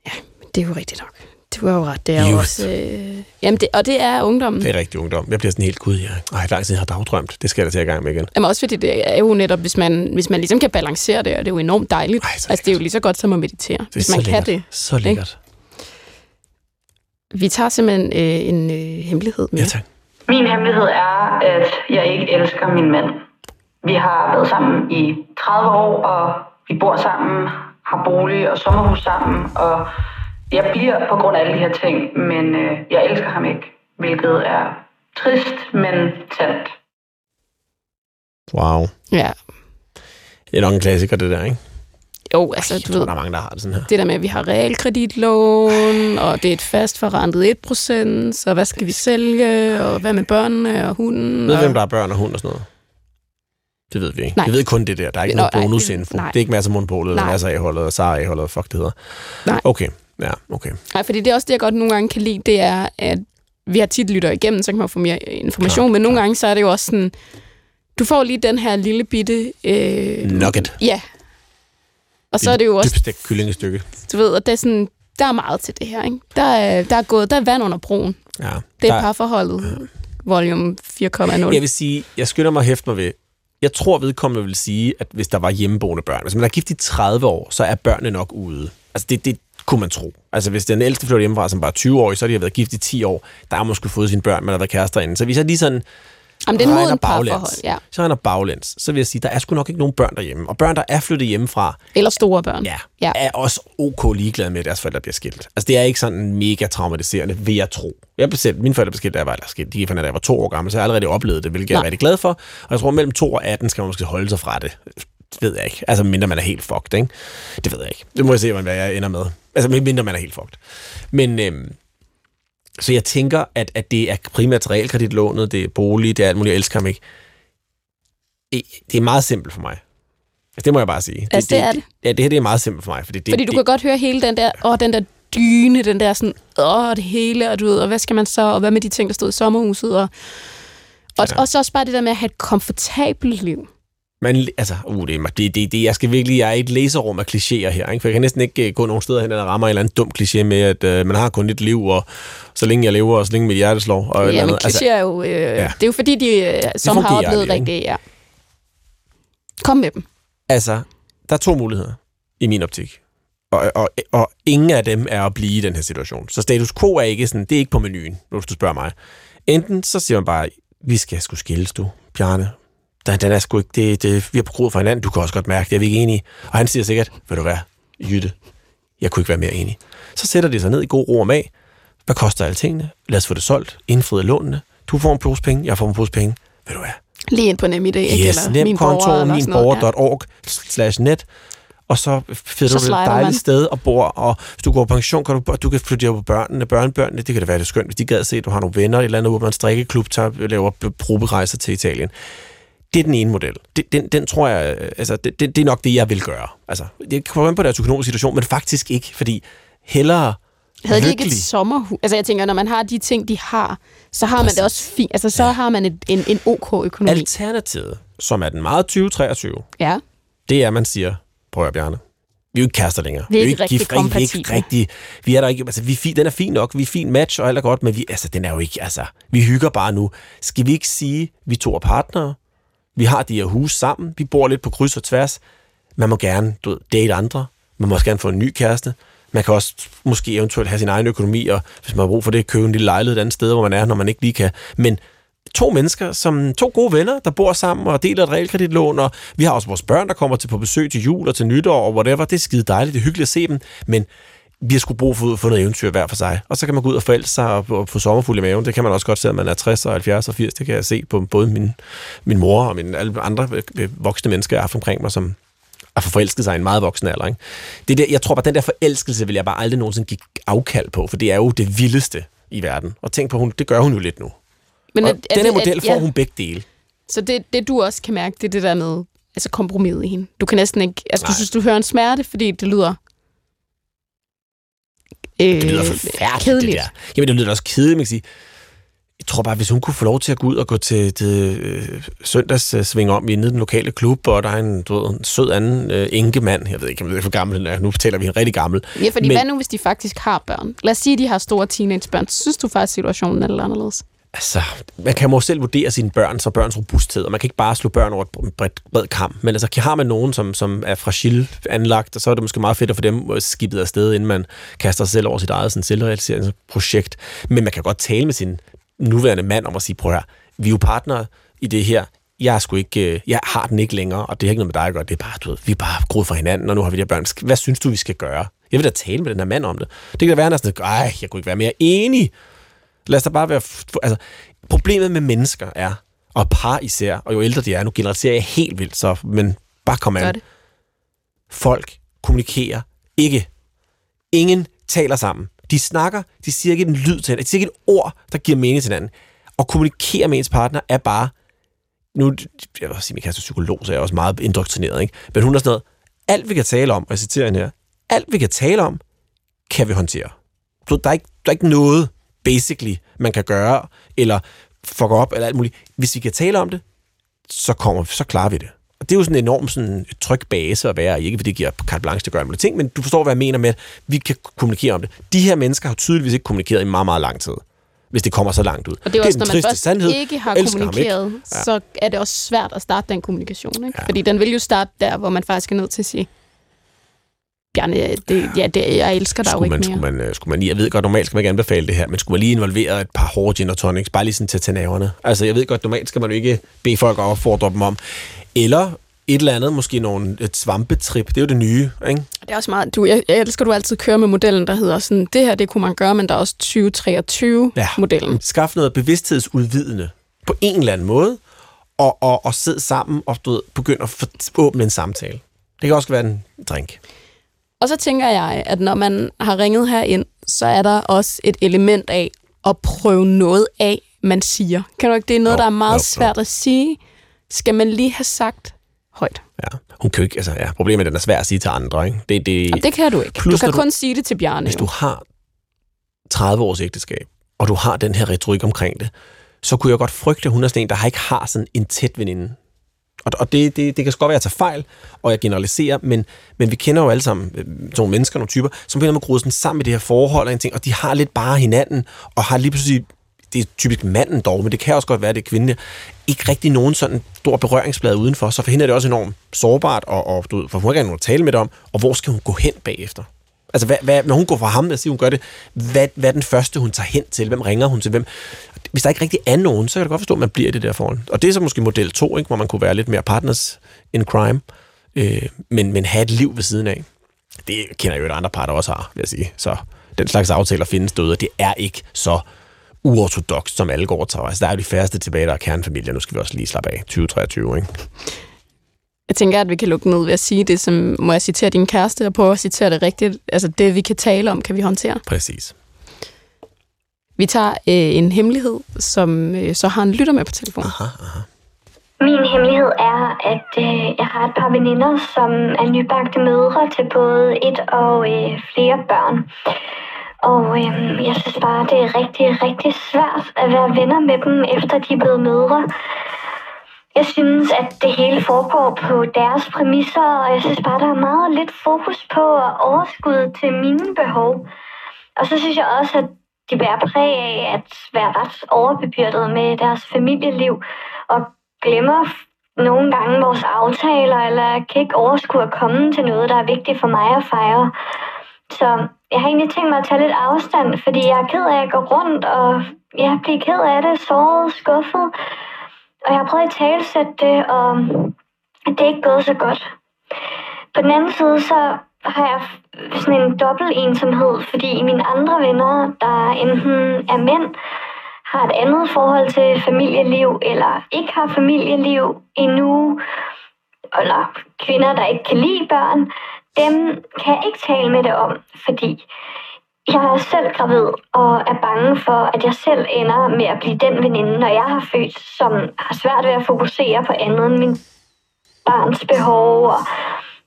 Ja, men det er jo rigtigt nok. Du har jo ret, det er Just. også... Øh, jamen det, og det er ungdommen. Det er rigtig ungdom. Jeg bliver sådan helt, gud, jeg har lang tid jeg har dagdrømt. Det skal jeg da til at gang med igen. Jamen også fordi det er jo netop, hvis man, hvis man ligesom kan balancere det, og det er jo enormt dejligt. Ej, altså det er jo lige så godt som at meditere, det hvis man lækkert. kan det. Så lækkert. Ikke? Vi tager simpelthen øh, en øh, hemmelighed med. Ja, tak. Min hemmelighed er, at jeg ikke elsker min mand. Vi har været sammen i 30 år, og vi bor sammen, har bolig og sommerhus sammen, og jeg bliver på grund af alle de her ting, men øh, jeg elsker ham ikke, hvilket er trist, men sandt. Wow. Ja. Det er nok en klassiker, det der, ikke? Jo, altså, Ej, jeg du tror, ved, der er mange, der har det sådan her. det der med, at vi har realkreditlån, og det er et fast forrentet 1%, så hvad skal vi sælge, og hvad med børnene og hunden? Ved og... hvem der er børn og hund og sådan noget? Det ved vi ikke. Nej. Vi ved kun det der. Der er ikke Nå, noget bonusinfo. nej. Det er ikke masser af Monopolet, eller masser af A-holdet, og Sara A-holdet, og fuck det hedder. Nej. Okay, ja, okay. Nej, fordi det er også det, jeg godt nogle gange kan lide, det er, at vi har tit lytter igennem, så kan man få mere information, Klart, men nogle klart. gange så er det jo også sådan, du får lige den her lille bitte... Øh, Nugget. Ja. Og så er det jo også, Dybstegt kyllingestykke. du ved, at det er sådan, der er meget til det her, ikke? Der er, der er gået, der er vand under broen. Ja. Det er Der- parforholdet, volume 4,0. Jeg vil sige, jeg skynder mig at hæfte mig ved, jeg tror vedkommende vil sige, at hvis der var hjemmeboende børn, hvis man er gift i 30 år, så er børnene nok ude. Altså det, det kunne man tro. Altså hvis den ældste flytter hjemmefra, som bare er 20 år, så har de været gift i 10 år, der har måske fået sine børn, man har været kærester inden. Så hvis jeg lige sådan Jamen, det er regner baglæns, ja. så regner baglæns, så vil jeg sige, der er sgu nok ikke nogen børn derhjemme. Og børn, der er flyttet hjemmefra, Eller store børn. ja, Ja. er også ok ligeglade med, at deres forældre bliver skilt. Altså, det er ikke sådan mega traumatiserende, vil jeg tro. Jeg blev selv, mine forældre blev skilt, da jeg var, skilt, de fra, da jeg var to år gammel, så jeg har allerede oplevet det, hvilket jeg er Nej. rigtig glad for. Og jeg tror, mellem 2 og 18 skal man måske holde sig fra det. Det ved jeg ikke. Altså, mindre man er helt fucked, ikke? Det ved jeg ikke. Det må jeg se, hvad jeg ender med. Altså, mindre man er helt fucked. Men, øhm, så jeg tænker, at, at det er primært realkreditlånet, det er bolig, det er alt muligt, jeg elsker ham ikke. Det er meget simpelt for mig. Altså, det må jeg bare sige. Altså, det er det. Ja, det her det er meget simpelt for mig. Fordi, det, Fordi du det, kan godt høre hele den der, åh, den der dyne, den der sådan, åh, det hele, og du ved, og hvad skal man så, og hvad med de ting, der stod i sommerhuset, og, og, Ja. og så også bare det der med at have et komfortabelt liv. Man, altså, uh, det, er, det, det, det, jeg skal virkelig, jeg er i et læserum af klichéer her, ikke? for jeg kan næsten ikke uh, gå nogen steder hen, der rammer en eller anden dum kliché med, at uh, man har kun et liv, og så længe jeg lever, og så længe mit hjerte slår. Og eller Ja, men. Altså, kliché er jo, øh, ja. det er jo fordi, de øh, som har oplevet rigtigt, ja. Kom med dem. altså, der er to muligheder i min optik. Og, og, og ingen af dem er at blive i den her situation. Så status quo er ikke sådan, det er ikke på menuen, hvis du spørger mig. Enten så siger man bare, vi skal sgu skilles, du, Bjarne. Den, den er sgu ikke, det, det, vi har på for hinanden, du kan også godt mærke, det er vi ikke enige. Og han siger sikkert, vil du være, Jytte, jeg kunne ikke være mere enig. Så sætter de sig ned i god ro og mag. Hvad koster alle tingene? Lad os få det solgt. Indfriet lånene. Du får en pose penge, jeg får en pose penge. Vil du være? Lige ind på NemID, ikke? Yes, Eller nem min konto, borger, eller sådan noget, ja. minborger.org slash net, og så finder du et dejligt man. sted og bor, og hvis du går på pension, kan du, du kan flytte på børnene, børnebørnene, det kan da være det skønt, hvis de gad se, at du har nogle venner, et eller andet, hvor man strikkeklub, tager, laver proberejser til Italien. Det er den ene model. Det, den, den tror jeg, øh, altså, det, det, det er nok det, jeg vil gøre. Altså, det kommer an på deres økonomiske situation, men faktisk ikke, fordi hellere Havde de ikke lykkelig- et sommerhus? Altså jeg tænker, når man har de ting, de har, så har man det også fint. Altså så har man et, en, en ok økonomi. Alternativet, som er den meget 2023, Ja. det er, at man siger, prøv at Bjarne, vi er jo ikke kærester længere. Vi er jo ikke rigtig gift, Vi er ikke rigtig, vi er der ikke, altså vi er fin, den er fin nok, vi er fin match og alt er godt, men vi, altså, den er jo ikke, altså, vi hygger bare nu. Skal vi ikke sige, vi to er partnere, vi har de her hus sammen, vi bor lidt på kryds og tværs, man må gerne du ved, date andre, man må også gerne få en ny kæreste, man kan også måske eventuelt have sin egen økonomi, og hvis man har brug for det, købe en lille lejlighed et andet sted, hvor man er, når man ikke lige kan. Men to mennesker, som to gode venner, der bor sammen og deler et realkreditlån, og vi har også vores børn, der kommer til på besøg til jul og til nytår og whatever. Det er skide dejligt, det er hyggeligt at se dem, men vi har sgu brug for, for noget eventyr hver for sig. Og så kan man gå ud og forelske sig og, og få sommerfuld i maven. Det kan man også godt, selvom man er 60 og 70 og 80. Det kan jeg se på både min, min mor og min, alle andre øh, øh, voksne mennesker, jeg har omkring mig, som har forelsket sig i en meget voksen alder. Ikke? Det der, jeg tror bare, den der forelskelse vil jeg bare aldrig nogensinde give afkald på, for det er jo det vildeste i verden. Og tænk på, hun, det gør hun jo lidt nu. Men er- er den her model får ja. hun begge dele. Så det, det du også kan mærke, det er det der med altså kompromiset i hende. Du kan næsten ikke... Altså, Nej. du synes, du hører en smerte, fordi det lyder... Øh, Det lyder forfærdeligt, kedeligt. det der. Jamen, det lyder også kedeligt, man kan sige. Jeg tror bare, hvis hun kunne få lov til at gå ud og gå til, til øh, søndags øh, sving om i nede den lokale klub, og der er en, du ved, en sød anden øh, enkemand, jeg ved ikke, for gammel, den er. nu fortæller vi en rigtig gammel. Ja, fordi Men- hvad nu, hvis de faktisk har børn? Lad os sige, at de har store teenagebørn. Synes du faktisk, situationen er lidt anderledes? Altså, man kan jo selv vurdere sine børn, så børns robusthed, og man kan ikke bare slå børn over et bredt, bredt kamp. Men altså, har man nogen, som, som er fragil anlagt, så er det måske meget fedt at få dem øh, skibet afsted, inden man kaster sig selv over sit eget sådan, selvrealiseringsprojekt. Men man kan godt tale med sin nuværende mand om at sige, prøv her, vi er jo partnere i det her. Jeg, er sgu ikke, øh, jeg har den ikke længere, og det har ikke noget med dig at gøre. Det er bare, du ved, vi er bare groet fra hinanden, og nu har vi de her børn. Hvad synes du, vi skal gøre? Jeg vil da tale med den her mand om det. Det kan da være, at han er sådan, jeg kunne ikke være mere enig. Lad os da bare være... Altså, problemet med mennesker er, og par især, og jo ældre de er, nu generaliserer jeg helt vildt, så, men bare kom an. Folk kommunikerer ikke. Ingen taler sammen. De snakker, de siger ikke en lyd til hinanden, de siger ikke et ord, der giver mening til hinanden. Og kommunikere med ens partner er bare... Nu, jeg vil sige, min kæreste er psykolog, så jeg er også meget indoktrineret, ikke? Men hun er sådan noget, alt vi kan tale om, og jeg citerer hende her, alt vi kan tale om, kan vi håndtere. Ved, der er ikke, der er ikke noget, basically, man kan gøre, eller fuck op, eller alt muligt. Hvis vi kan tale om det, så, kommer, så klarer vi det. Og det er jo sådan en enorm sådan, tryg base at være i, ikke fordi det giver carte blanche til at gøre mulige ting, men du forstår, hvad jeg mener med, at vi kan kommunikere om det. De her mennesker har tydeligvis ikke kommunikeret i meget, meget lang tid, hvis det kommer så langt ud. Og det er også, den når man først sandhed. ikke har ham kommunikeret, ikke. Ja. så er det også svært at starte den kommunikation. Ikke? Ja. Fordi den vil jo starte der, hvor man faktisk er nødt til at sige, Bjarne, det, ja, det, jeg elsker dig jo ikke man, mere. skulle man, øh, skulle man lige, jeg ved godt, normalt skal man ikke anbefale det her, men skulle man lige involvere et par hårde gin og tonics, bare lige sådan til at tage nerverne. Altså, jeg ved godt, normalt skal man jo ikke bede folk og opfordre dem om. Eller et eller andet, måske nogle, et svampetrip, det er jo det nye, ikke? Det er også meget, du, jeg, jeg elsker, at du altid kører med modellen, der hedder sådan, det her, det kunne man gøre, men der er også 2023-modellen. Skaf noget bevidsthedsudvidende på en eller anden måde, og, og, og sidde sammen og du ved, begynde at for, åbne en samtale. Det kan også være en drink. Og så tænker jeg, at når man har ringet herind, så er der også et element af at prøve noget af, man siger. Kan du ikke? Det er noget, Jo, der er meget jo, jo. svært at sige. Skal man lige have sagt højt? Ja. Hun kan jo ikke, altså, ja, problemet er, at den er svær at sige til andre, ikke? Det, det, Og det kan du ikke. Plus, du kan når du- kun sige det til Bjarne. Hvis jo. du har 30 års ægteskab, og du har den her retorik omkring det, så kunne jeg godt frygte, at hun er sådan en, der ikke har sådan en tæt veninde. Og, og det, det, det kan så godt være, at jeg tager fejl, og jeg generaliserer, men, men vi kender jo alle sammen øh, nogle mennesker, nogle typer, som finder med eller sådan sammen i det her forhold og en ting, og de har lidt bare hinanden, og har lige pludselig, det er typisk manden dog, men det kan også godt være, at det er kvinden, ikke rigtig nogen sådan stor berøringsflade udenfor, så for hende er det også enormt sårbart, og, og du ved, for hun har ikke nogen at tale med det om, og hvor skal hun gå hen bagefter? Altså, hvad, hvad, når hun går fra ham, og siger, hun gør det, hvad, hvad er den første, hun tager hen til? Hvem ringer hun til? Hvem? Hvis der ikke rigtig er nogen, så kan jeg godt forstå, at man bliver i det der forhold. Og det er så måske model 2, ikke? hvor man kunne være lidt mere partners in crime, øh, men, men have et liv ved siden af. Det kender jeg jo, at andre parter også har, vil jeg sige. Så den slags aftaler findes døde, og det er ikke så uortodoks, som alle går til. Altså, der er jo de færreste tilbage, der er kernefamilie. Nu skal vi også lige slappe af. 2023, ikke? Jeg tænker, at vi kan lukke ned ved at sige det, som må jeg citere din kæreste, og prøve at citere det rigtigt. Altså det, vi kan tale om, kan vi håndtere. Præcis. Vi tager øh, en hemmelighed, som øh, så har en lytter med på telefonen. Aha, aha. Min hemmelighed er, at øh, jeg har et par veninder, som er nybagte mødre til både et og øh, flere børn. Og øh, jeg synes bare, det er rigtig, rigtig svært at være venner med dem, efter de er blevet mødre. Jeg synes, at det hele foregår på deres præmisser, og jeg synes bare, der er meget lidt fokus på overskud til mine behov. Og så synes jeg også, at de bærer præg af at være ret overbebyrdet med deres familieliv, og glemmer nogle gange vores aftaler, eller kan ikke overskue at komme til noget, der er vigtigt for mig at fejre. Så jeg har egentlig tænkt mig at tage lidt afstand, fordi jeg er ked af at gå rundt, og jeg bliver ked af det, såret, skuffet. Og jeg har prøvet at talsætte det, og det er ikke gået så godt. På den anden side, så har jeg sådan en dobbelt ensomhed, fordi mine andre venner, der enten er mænd, har et andet forhold til familieliv, eller ikke har familieliv endnu, eller kvinder, der ikke kan lide børn, dem kan jeg ikke tale med det om, fordi jeg er selv gravid og er bange for, at jeg selv ender med at blive den veninde, når jeg har født, som har svært ved at fokusere på andet end min barns behov, og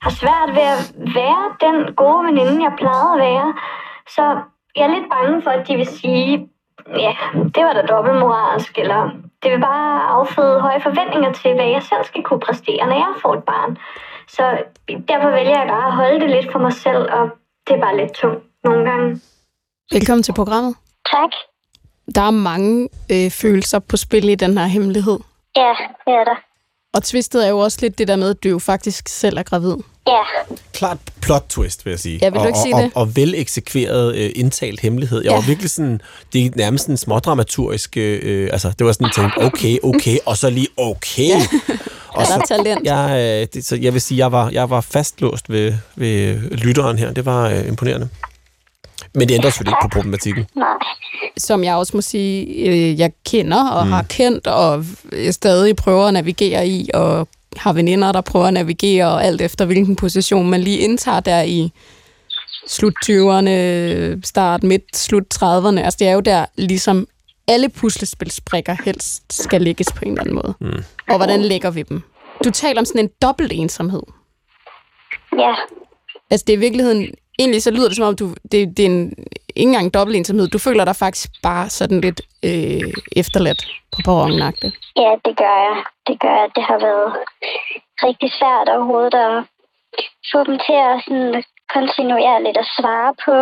har svært ved at være den gode veninde, jeg plejede at være. Så jeg er lidt bange for, at de vil sige, ja, det var da dobbeltmoralsk, eller det vil bare afføde høje forventninger til, hvad jeg selv skal kunne præstere, når jeg får et barn. Så derfor vælger jeg bare at holde det lidt for mig selv, og det er bare lidt tungt nogle gange. Velkommen til programmet. Tak. Der er mange øh, følelser på spil i den her hemmelighed. Ja, det er der. Og twistet er jo også lidt det der med, at du jo faktisk selv er gravid. Ja. Klart plot twist, vil jeg sige. Ja, vil du og, ikke sige og, det? Og, og vel eksekveret øh, indtalt hemmelighed. Jeg Ja. var virkelig sådan, det er nærmest en smådramaturgisk, øh, altså det var sådan, jeg tænkte, okay, okay, og så lige okay. Og Er så, talent? jeg, øh, det, så jeg vil sige, jeg var, jeg var fastlåst ved, ved lytteren her. Det var øh, imponerende. Men det ændrer selvfølgelig ikke på problematikken. Nej. Som jeg også må sige, øh, jeg kender og mm. har kendt, og jeg stadig prøver at navigere i, og har veninder, der prøver at navigere, og alt efter hvilken position man lige indtager der i slut 20'erne, start, midt, slut 30'erne. Altså det er jo der ligesom alle puslespilsbrikker helst skal lægges på en eller anden måde. Mm. Og hvordan lægger vi dem? Du taler om sådan en dobbelt ensomhed. Ja. Altså det er i virkeligheden, egentlig så lyder det som om, du, det, det er en, ikke engang dobbelt ensomhed. Du føler dig faktisk bare sådan lidt øh, efterladt på perronen Ja, det gør jeg. Det gør jeg. Det har været rigtig svært overhovedet at få dem til at sådan kontinuerligt at svare på,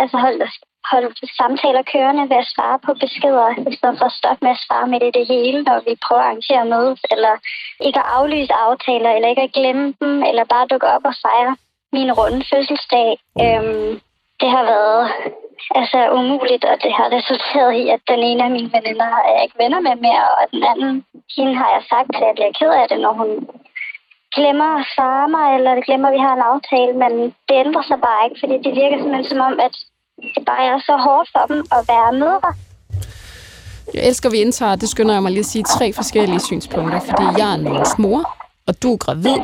altså holde, holde samtaler kørende ved at svare på beskeder, i stedet for at stoppe med at svare med det, det hele, når vi prøver at arrangere mødes, eller ikke at aflyse aftaler, eller ikke at glemme dem, eller bare dukke op og fejre min runde fødselsdag. Øhm, det har været altså umuligt, og det har resulteret i, at den ene af mine veninder er jeg ikke venner med mere, og den anden, hende har jeg sagt til, at jeg bliver ked af det, når hun glemmer at svare mig, eller glemmer, at vi har en aftale, men det ændrer sig bare ikke, fordi det virker simpelthen som om, at det bare er så hårdt for dem at være mødre. Jeg elsker, at vi indtager, det skynder jeg mig lige at sige, tre forskellige synspunkter, fordi jeg er Niels mor, og du er gravid,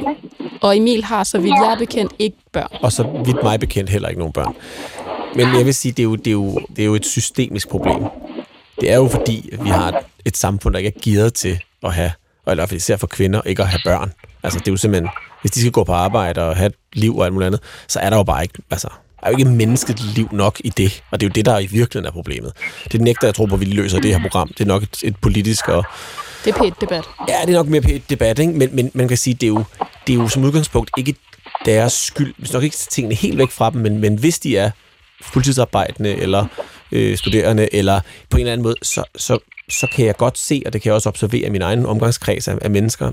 og Emil har, så vidt jeg er bekendt, ikke børn. Og så vidt mig bekendt heller ikke nogen børn. Men jeg vil sige, det er jo, det er jo, det er jo et systemisk problem. Det er jo fordi, at vi har et, et samfund, der ikke er gearet til at have, og i hvert fald især for kvinder, ikke at have børn. Altså det er jo simpelthen, hvis de skal gå på arbejde og have et liv og alt muligt andet, så er der jo bare ikke, altså, der er jo ikke mennesket liv nok i det. Og det er jo det, der i virkeligheden er problemet. Det nægter jeg tror på, at vi løser det her program. Det er nok et, et politisk og det er pænt debat. Ja, det er nok mere pænt debat, ikke? Men, men man kan sige, det er, jo, det er jo som udgangspunkt ikke deres skyld. Hvis nok ikke tingene helt væk fra dem, men, men hvis de er fuldtidsarbejdende eller øh, studerende, eller på en eller anden måde, så, så, så kan jeg godt se, og det kan jeg også observere i min egen omgangskreds af, af mennesker,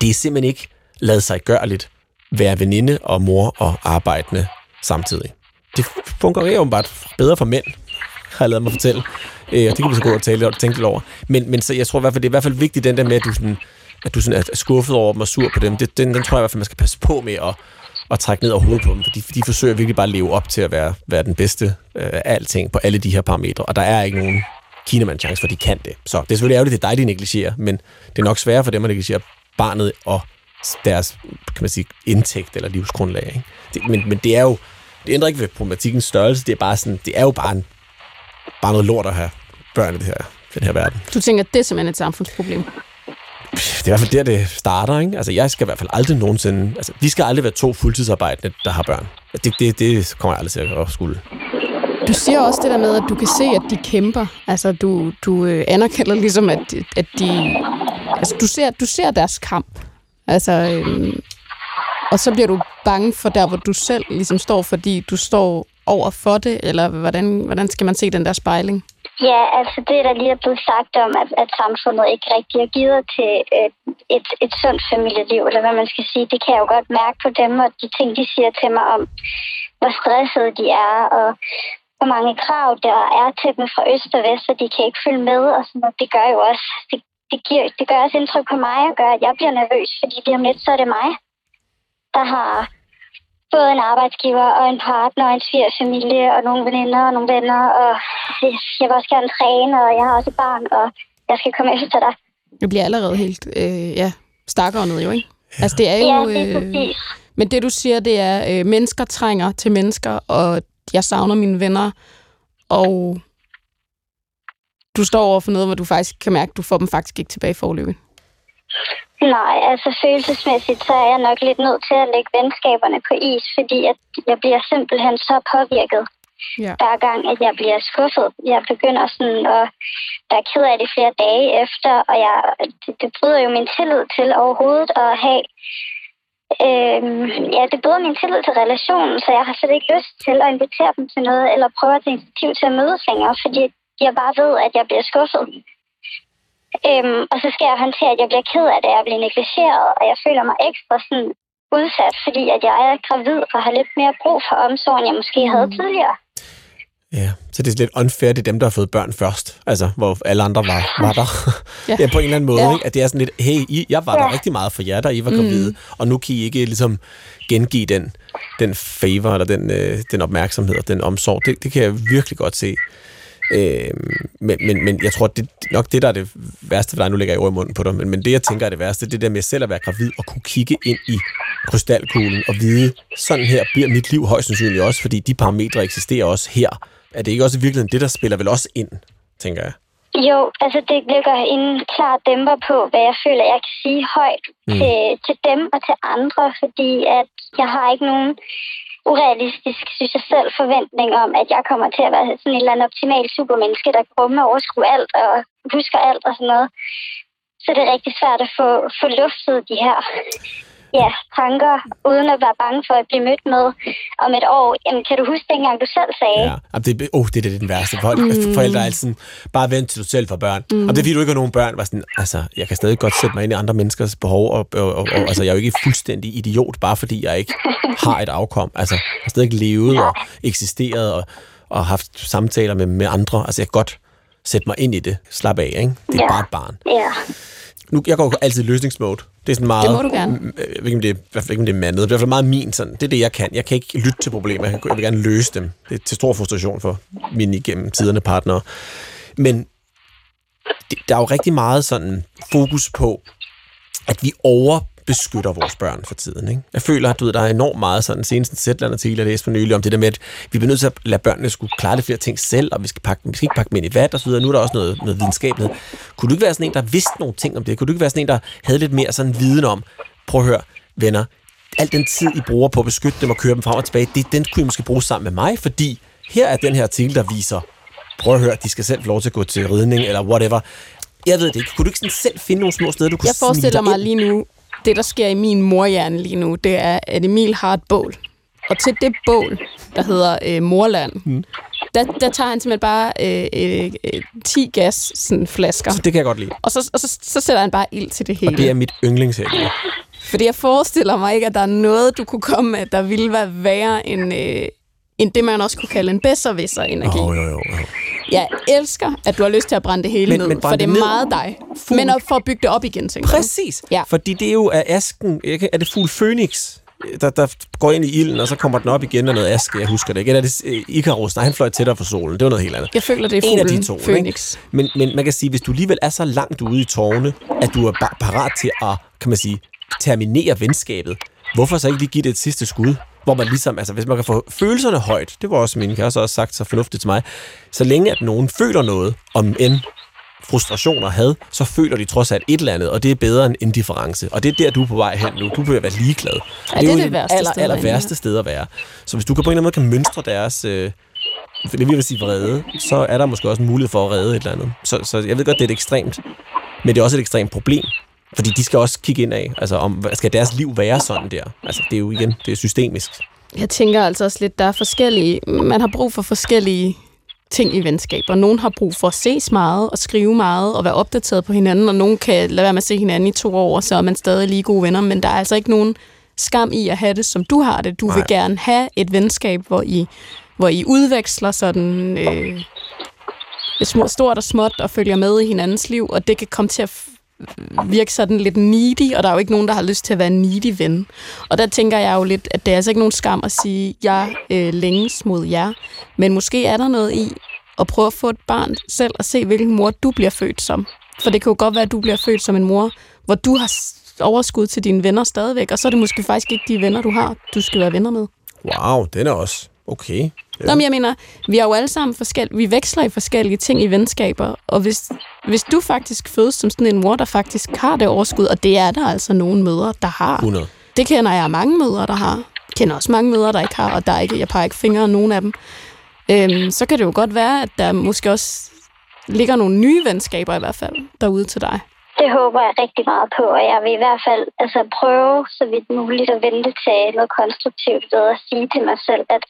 det er simpelthen ikke lade sig gørligt være veninde og mor og arbejdende samtidig. Det fungerer jo bare bedre for mænd, har jeg lavet mig fortælle. Øh, og det kan vi så gå og tale og tænke lidt over. Men, men så jeg tror i hvert fald, det er i hvert fald vigtigt, den der med, at du, sådan, at du sådan er skuffet over dem og sur på dem. Det, den, den tror jeg i hvert fald, man skal passe på med at, at trække ned over hovedet på dem. for de forsøger virkelig bare at leve op til at være, være den bedste øh, af alting på alle de her parametre. Og der er ikke nogen kinemand chance for, de kan det. Så det er selvfølgelig ærgerligt, det er dig, de negligerer. Men det er nok sværere for dem at negligere barnet og deres kan man sige, indtægt eller livsgrundlag. Ikke? Det, men, men det er jo, det ændrer ikke ved problematikkens størrelse, det er, bare sådan, det er jo bare, en, bare noget lort at have børn i det her, den her verden. Du tænker, det er simpelthen et samfundsproblem. det er i hvert fald der, det starter, ikke? Altså, jeg skal i hvert fald aldrig nogensinde... Altså, vi skal aldrig være to fuldtidsarbejdende, der har børn. Det, det, det kommer jeg aldrig til at skulle. Du siger også det der med, at du kan se, at de kæmper. Altså, du, du øh, anerkender ligesom, at, at de... Altså, du ser, du ser deres kamp. Altså, øhm, og så bliver du bange for der, hvor du selv ligesom står, fordi du står over for det, eller hvordan, hvordan skal man se den der spejling? Ja, altså det, der lige er blevet sagt om, at, at samfundet ikke rigtig er givet til et, et, et sundt familieliv, eller hvad man skal sige, det kan jeg jo godt mærke på dem, og de ting, de siger til mig om, hvor stressede de er, og hvor mange krav der er til dem fra øst og vest, og de kan ikke følge med, og sådan noget. Det gør jo også, det, det, giver, det gør også indtryk på mig, og gør, at jeg bliver nervøs, fordi lige om lidt, så er det mig, der har både en arbejdsgiver og en partner og en svigerfamilie og nogle veninder og nogle venner, og jeg vil også gerne træne, og jeg har også et barn, og jeg skal komme efter dig. Det bliver allerede helt, øh, ja, stakkernet jo, ikke? Ja. Altså, det er jo... Ja, det er øh, men det, du siger, det er, øh, mennesker trænger til mennesker, og jeg savner mine venner, og du står over for noget, hvor du faktisk kan mærke, at du får dem faktisk ikke tilbage i forløbet. Nej, altså følelsesmæssigt, så er jeg nok lidt nødt til at lægge venskaberne på is, fordi at jeg bliver simpelthen så påvirket. Ja. Hver gang, at jeg bliver skuffet. Jeg begynder sådan at være ked af det flere dage efter, og jeg, det, det bryder jo min tillid til overhovedet at have Øhm, ja, det bryder min tillid til relationen, så jeg har slet ikke lyst til at invitere dem til noget, eller prøve at tage initiativ til at mødes længere, fordi jeg bare ved, at jeg bliver skuffet. Øhm, og så skal jeg håndtere, at jeg bliver ked af det, at jeg bliver negligeret, og jeg føler mig ekstra sådan udsat, fordi at jeg er gravid og har lidt mere brug for omsorg, end jeg måske havde mm. tidligere. Ja, så det er lidt unfair, det er dem, der har fået børn først, altså hvor alle andre var, var der. ja. ja, på en eller anden måde, ja. ikke? at det er sådan lidt, hey, I, jeg var ja. der rigtig meget for jer, da I var gravide, mm. og nu kan I ikke ligesom gengive den, den favor, eller den, øh, den opmærksomhed og den omsorg. Det, det kan jeg virkelig godt se. Øh, men, men, men jeg tror, det nok det, der er det værste for dig, nu lægger jeg ord i munden på dig, men, men det, jeg tænker er det værste, det er det med selv at være gravid og kunne kigge ind i krystalkuglen og vide, sådan her bliver mit liv højst sandsynligt også, fordi de parametre eksisterer også her. Er det ikke også i virkeligheden det, der spiller vel også ind, tænker jeg? Jo, altså det ligger en klar dæmper på, hvad jeg føler, jeg kan sige højt mm. til, til dem og til andre, fordi at jeg har ikke nogen urealistisk, synes jeg selv, forventning om, at jeg kommer til at være sådan et eller andet optimalt supermenneske, der kan rumme og overskue alt og husker alt og sådan noget. Så det er rigtig svært at få, få luftet de her ja, tanker, uden at være bange for at blive mødt med om et år. Jamen, kan du huske dengang, du selv sagde? Ja, det, oh, det er det, den værste. For, mm. Forældre er altid bare vent til du selv for børn. Mm. Og det er fordi, du ikke har nogen børn. Var sådan, altså, jeg kan stadig godt sætte mig ind i andre menneskers behov, og, og, og, og altså, jeg er jo ikke fuldstændig idiot, bare fordi jeg ikke har et afkom. Altså, jeg har stadig levet og eksisteret og, og haft samtaler med, med andre. Altså, jeg kan godt sætte mig ind i det. Slap af, ikke? Det er ja. bare et barn. Ja. Nu, jeg går altid i løsningsmode. Det er sådan meget... Det må du gerne. Jeg ved ikke, om det er, jeg ved ikke, om det er mandet. Det er i hvert fald meget min sådan. Det er det, jeg kan. Jeg kan ikke lytte til problemer. Jeg vil gerne løse dem. Det er til stor frustration for mine igennem tiderne partnere. Men det, der er jo rigtig meget sådan fokus på, at vi over beskytter vores børn for tiden. Ikke? Jeg føler, at du ved, der er enormt meget sådan, senest en sætland til, jeg læste for nylig om det der med, at vi bliver nødt til at lade børnene skulle klare lidt flere ting selv, og vi skal, pakke, vi skal ikke pakke dem ind i vat og så videre. Nu er der også noget, noget videnskabelighed. Kunne du ikke være sådan en, der vidste nogle ting om det? Kunne du ikke være sådan en, der havde lidt mere sådan viden om, prøv at høre, venner, al den tid, I bruger på at beskytte dem og køre dem frem og tilbage, det, den kunne I måske bruge sammen med mig, fordi her er den her artikel, der viser, prøv at høre, de skal selv få lov til at gå til ridning, eller whatever. Jeg ved det ikke. Kunne du ikke sådan selv finde nogle små steder, du kunne Jeg forestiller mig lige nu, det, der sker i min morhjerne lige nu, det er, at Emil har et bål. Og til det bål, der hedder øh, Morland, mm. der, der tager han simpelthen bare øh, øh, 10 gas sådan, flasker. Så det kan jeg godt lide. Og så, og så, så sætter han bare ild til det hele. Og det er mit yndlingshæk. Fordi jeg forestiller mig ikke, at der er noget, du kunne komme med, der ville være værre end, øh, end det, man også kunne kalde en bedservisser-energi. Oh, jo, jo, jo. Jeg elsker, at du har lyst til at brænde det hele men, ned, men for det er ned. meget dig. Fugl. Men at få at bygge det op igen, tænker Præcis. Ja. Fordi det er jo af asken, er det fugl Phoenix, der, der går ind i ilden, og så kommer den op igen af noget aske, jeg husker det ikke. Eller er det øh, Icarus, nej, han fløj tættere for solen. Det var noget helt andet. Jeg føler, det er en af de to, Phoenix. Men, men man kan sige, hvis du alligevel er så langt ude i tårne, at du er parat til at, kan man sige, terminere venskabet, hvorfor så ikke lige give det et sidste skud? Hvor man ligesom, altså hvis man kan få følelserne højt, det var også min kæreste også sagt så fornuftigt til mig, så længe at nogen føler noget, om end frustration og had, så føler de trods alt et eller andet, og det er bedre end indifference. Og det er der, du er på vej hen nu. Du vil være ligeglad. Ja, det er jo det værste aller, sted aller at være. værste sted at være. Så hvis du kan på en eller anden måde kan mønstre deres, øh, det vil jeg sige vrede, så er der måske også en mulighed for at redde et eller andet. Så, så jeg ved godt, det er et ekstremt, men det er også et ekstremt problem. Fordi de skal også kigge ind af, altså om, skal deres liv være sådan der? Altså det er jo igen, det er systemisk. Jeg tænker altså også lidt, der er forskellige... Man har brug for forskellige ting i venskaber. Nogen har brug for at ses meget og skrive meget og være opdateret på hinanden, og nogen kan lade være med at se hinanden i to år, så er man stadig lige gode venner, men der er altså ikke nogen skam i at have det, som du har det. Du Nej. vil gerne have et venskab, hvor I, hvor I udveksler sådan øh, små, stort og småt og følger med i hinandens liv, og det kan komme til at virke sådan lidt needy, og der er jo ikke nogen, der har lyst til at være en needy ven. Og der tænker jeg jo lidt, at det er altså ikke nogen skam at sige, jeg øh, længes mod jer, men måske er der noget i at prøve at få et barn selv og se, hvilken mor du bliver født som. For det kan jo godt være, at du bliver født som en mor, hvor du har overskud til dine venner stadigvæk, og så er det måske faktisk ikke de venner, du har, du skal være venner med. Wow, den er også okay. Ja. Nå, men jeg mener, vi er jo alle sammen forskellige, vi veksler i forskellige ting i venskaber, og hvis, hvis du faktisk fødes som sådan en mor, der faktisk har det overskud, og det er der altså nogle mødre, der har. 100. Det kender jeg mange mødre, der har. Jeg kender også mange mødre, der ikke har, og der er ikke, jeg peger ikke fingre af nogen af dem. Øhm, så kan det jo godt være, at der måske også ligger nogle nye venskaber i hvert fald derude til dig. Det håber jeg rigtig meget på, og jeg vil i hvert fald altså, prøve så vidt muligt at vente til noget konstruktivt ved at sige til mig selv, at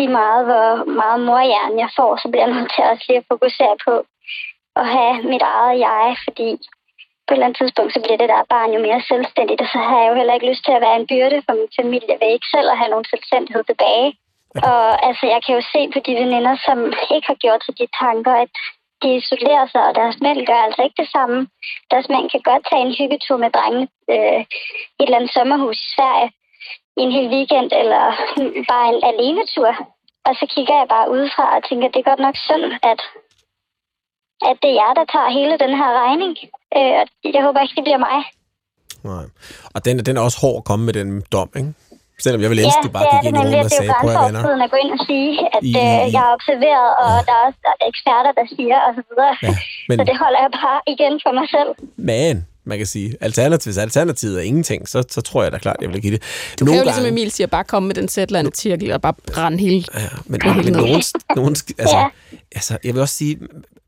lige meget hvor meget morhjern jeg får, så bliver jeg nødt til også lige at fokusere på at have mit eget jeg, fordi på et eller andet tidspunkt, så bliver det der barn jo mere selvstændigt, og så har jeg jo heller ikke lyst til at være en byrde for min familie ved ikke selv at have nogen selvstændighed tilbage. Og altså, jeg kan jo se på de veninder, som ikke har gjort sig de tanker, at de isolerer sig, og deres mænd gør altså ikke det samme. Deres mænd kan godt tage en hyggetur med drengene øh, i et eller andet sommerhus i Sverige en hel weekend, eller bare en alenetur. Og så kigger jeg bare udefra og tænker, det er godt nok synd, at, at det er jer, der tager hele den her regning. Øh, og jeg håber ikke, det bliver mig. Nej. Og den, den er også hård at komme med den dom, ikke? Selvom jeg vil elske, ja, det bare det er gik ind i rummet og det er sagde, prøv at venner. grænseoverskridende at gå ind og sige, at I- øh, jeg har observeret, og der er også eksperter, der siger, og så videre. Ja, men- Så det holder jeg bare igen for mig selv. Men, man kan sige, alternativ, hvis alternativet er ingenting, så, så tror jeg da klart, jeg vil give det. Du kan jo ligesom Emil siger, bare komme med den sætlande cirkel og bare brænde hele Ja, men, hele men nogen, nogen, altså, altså, jeg vil også sige,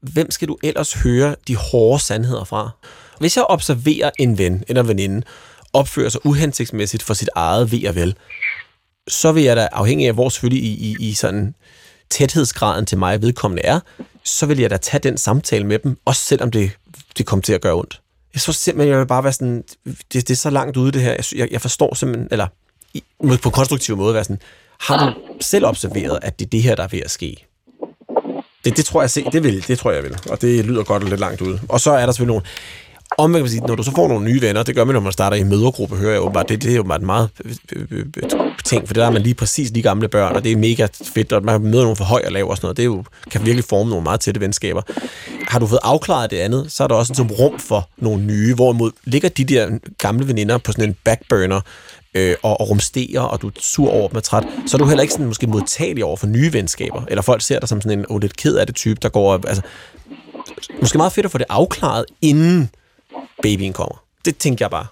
hvem skal du ellers høre de hårde sandheder fra? Hvis jeg observerer en ven eller veninde opfører sig uhensigtsmæssigt for sit eget ved og vel, så vil jeg da, afhængig af hvor selvfølgelig i, i, i sådan tæthedsgraden til mig vedkommende er, så vil jeg da tage den samtale med dem, også selvom det, det kommer til at gøre ondt. Jeg tror simpelthen, jeg vil bare være sådan, det, det er så langt ude det her, jeg, jeg, jeg forstår simpelthen, eller i, på en konstruktiv måde være sådan, har du selv observeret, at det er det her, der er ved at ske? Det, det tror jeg, se, det, vil, det tror jeg vil, og det lyder godt og lidt langt ude. Og så er der selvfølgelig nogle, om man kan sige, når du så får nogle nye venner, det gør man, når man starter i mødergruppe, hører jeg åbenbart, det, det er jo meget, meget ting, for det der er man lige præcis lige gamle børn, og det er mega fedt, og man møder nogle for høj og lav og sådan noget, det er jo, kan virkelig forme nogle meget tætte venskaber. Har du fået afklaret det andet, så er der også som rum for nogle nye, hvorimod ligger de der gamle veninder på sådan en backburner, øh, og, og rumsterer, og du er sur over dem og træt, så er du heller ikke sådan måske modtagelig over for nye venskaber, eller folk ser dig som sådan en oh, lidt ked af det type, der går, altså, måske meget fedt at få det afklaret, inden babyen kommer. Det tænker jeg bare.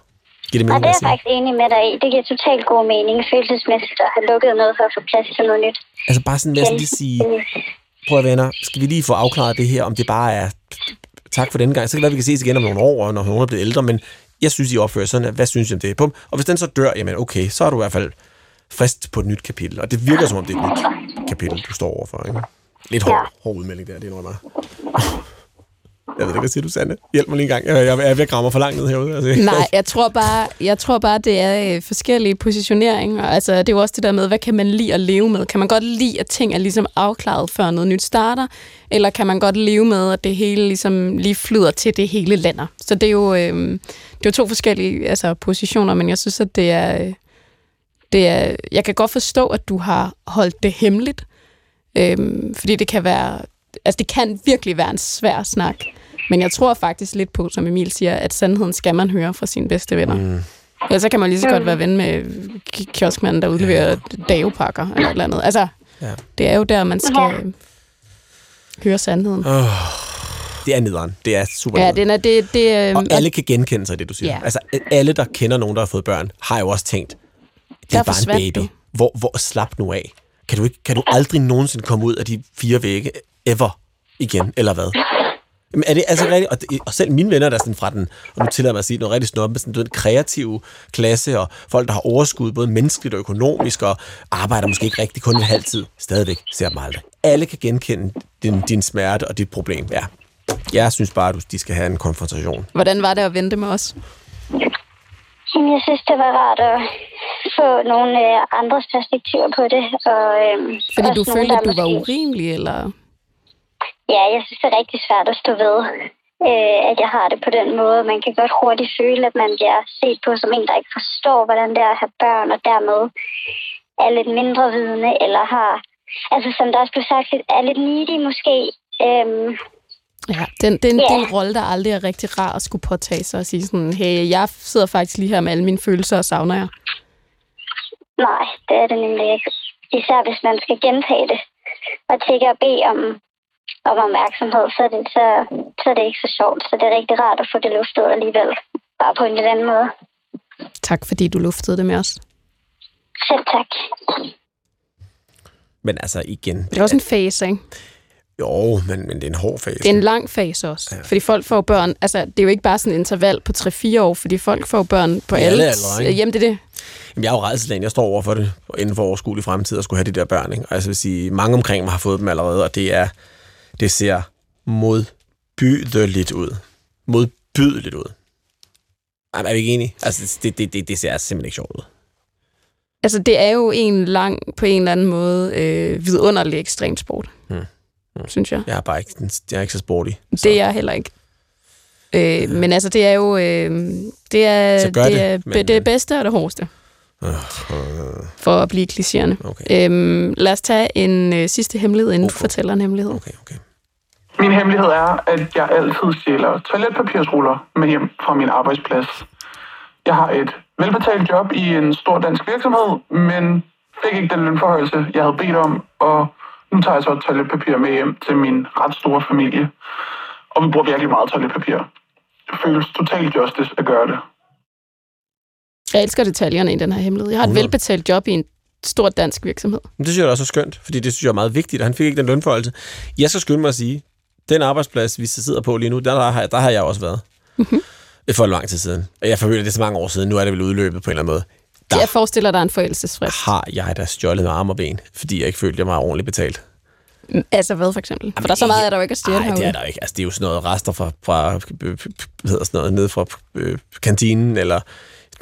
Giver det Og mening, det er jeg faktisk enig med dig i. Det giver totalt god mening følelsesmæssigt at have lukket noget for at få plads til noget nyt. Altså bare sådan, lad os lige sige, prøv at venner, skal vi lige få afklaret det her, om det bare er tak for denne gang. Så kan det være, vi kan ses igen om nogle år, når nogen er blevet ældre, men jeg synes, I opfører sådan, hvad synes I om det? Bum. Og hvis den så dør, jamen okay, så er du i hvert fald frist på et nyt kapitel. Og det virker som om, det er et nyt kapitel, du står overfor. Ikke? Lidt hård, hård udmelding der, det er noget jeg ved ikke, hvad siger du, Sande? Hjælp mig lige en gang. Jeg, jeg, jeg er ved at gramme mig for langt ned herude. Altså. Nej, jeg tror bare, jeg tror bare det er øh, forskellige positioneringer. Altså, det er jo også det der med, hvad kan man lide at leve med? Kan man godt lide, at ting er ligesom afklaret, før noget nyt starter? Eller kan man godt leve med, at det hele ligesom lige flyder til det hele lander? Så det er jo, øh, det er jo to forskellige altså, positioner, men jeg synes, at det er, øh, det er... Jeg kan godt forstå, at du har holdt det hemmeligt, øh, fordi det kan være... Altså, det kan virkelig være en svær snak. Men jeg tror faktisk lidt på, som Emil siger, at sandheden skal man høre fra sine bedste venner. Mm. Ellers så kan man lige så godt være ven med ki- kioskmanden, der udleverer davepakker eller et eller andet. Altså, Ja. det er jo der, man skal høre sandheden. Oh, Det er nederen. Det er super Ja, nederen. den er det... det Og øhm, alle kan genkende sig i det, du siger. Ja. Altså, alle, der kender nogen, der har fået børn, har jo også tænkt, det er bare en baby. du. Hvor, hvor slap nu af? Kan du, ikke, kan du aldrig nogensinde komme ud af de fire vægge ever igen, eller hvad? Jamen, er det altså rigtigt? Og, det- og selv mine venner, der er sådan fra den, og nu tillader mig at sige noget rigtig snobbet, sådan den kreative klasse, og folk, der har overskud, både menneskeligt og økonomisk, og arbejder måske ikke rigtig kun en halv tid, stadigvæk ser dem aldrig. Alle kan genkende din, din smerte og dit problem, ja. Jeg synes bare, at de skal have en konfrontation. Hvordan var det at vente med os? Jamen, jeg synes, det var rart at få nogle øh, andres perspektiver på det. Og, øhm, Fordi du følte, at du var måske- urimelig, eller... Ja, jeg synes, det er rigtig svært at stå ved, øh, at jeg har det på den måde. Man kan godt hurtigt føle, at man bliver set på som en, der ikke forstår, hvordan det er at have børn, og dermed er lidt mindre vidende, eller har, altså som der også blev sagt, er lidt needy måske. Øhm, Ja, den, den, Ja. det er en rolle, der aldrig er rigtig rar at skulle påtage sig og sige sådan, hey, jeg sidder faktisk lige her med alle mine følelser og savner jer. nej, det er det nemlig ikke. Især hvis man skal gentage det, og tække og bede om, om opmærksomhed, så er, det, så, så er det ikke så sjovt. Så det er rigtig rart at få det luftet alligevel, bare på en lidt anden måde. Tak, fordi du luftede det med os. Selv tak. Men altså igen, Det er også en fase, ikke? jo, men, men det er en hård fase. Det er en lang fase også. Ja. Fordi folk får børn, altså det er jo ikke bare sådan en interval på 3-4 år, fordi folk får børn på I alle. aldre, ikke? Jamen det er det. Jamen, jeg er jo redselslagen. Jeg står over for det inden for overskuelig fremtid og skulle have de der børn. Ikke? Og jeg vil sige, mange omkring mig har fået dem allerede, og det er det ser modbydeligt ud. Modbydeligt ud. Ej, er vi ikke enige? Altså, det, det, det, det ser simpelthen ikke sjovt ud. Altså det er jo en lang, på en eller anden måde, øh, vidunderlig ekstremsport. Hmm. Hmm. Synes jeg. Jeg er bare ikke, jeg er ikke så sporty. Så. Det er jeg heller ikke. Øh, men altså, det er jo øh, det er, det, det, er, men, men, det er bedste og det hårdeste, Øh, øh, for at blive klichéerne. Okay. Øhm, lad os tage en øh, sidste hemmelighed, inden okay. du fortæller en hemmelighed. Okay, okay. Min hemmelighed er, at jeg altid stjæler toiletpapirsruller med hjem fra min arbejdsplads. Jeg har et velbetalt job i en stor dansk virksomhed, men fik ikke den lønforhøjelse, jeg havde bedt om, og nu tager jeg så toiletpapir med hjem til min ret store familie. Og vi bruger virkelig meget toiletpapir. Det føles totalt justice at gøre det. Jeg elsker detaljerne i den her hemmelighed. Jeg har et 100. velbetalt job i en stor dansk virksomhed. Men det synes jeg også er skønt, fordi det synes jeg er meget vigtigt, og han fik ikke den lønforholdelse. Jeg skal skynde mig at sige, den arbejdsplads, vi sidder på lige nu, der, der, har, der har jeg også været. Mhm. For lang tid siden. Og jeg føler, det er så mange år siden. Nu er det vel udløbet på en eller anden måde. Der Jeg forestiller dig en forældelsesfrist. har jeg da stjålet med arm og ben, fordi jeg ikke følte, jeg var ordentligt betalt. Altså hvad for eksempel? For der er så meget, er der jo ikke at stjæle Nej, det er der ikke. Altså, det er jo sådan noget rester fra, fra hvad hedder sådan noget, nede fra øh, kantinen, eller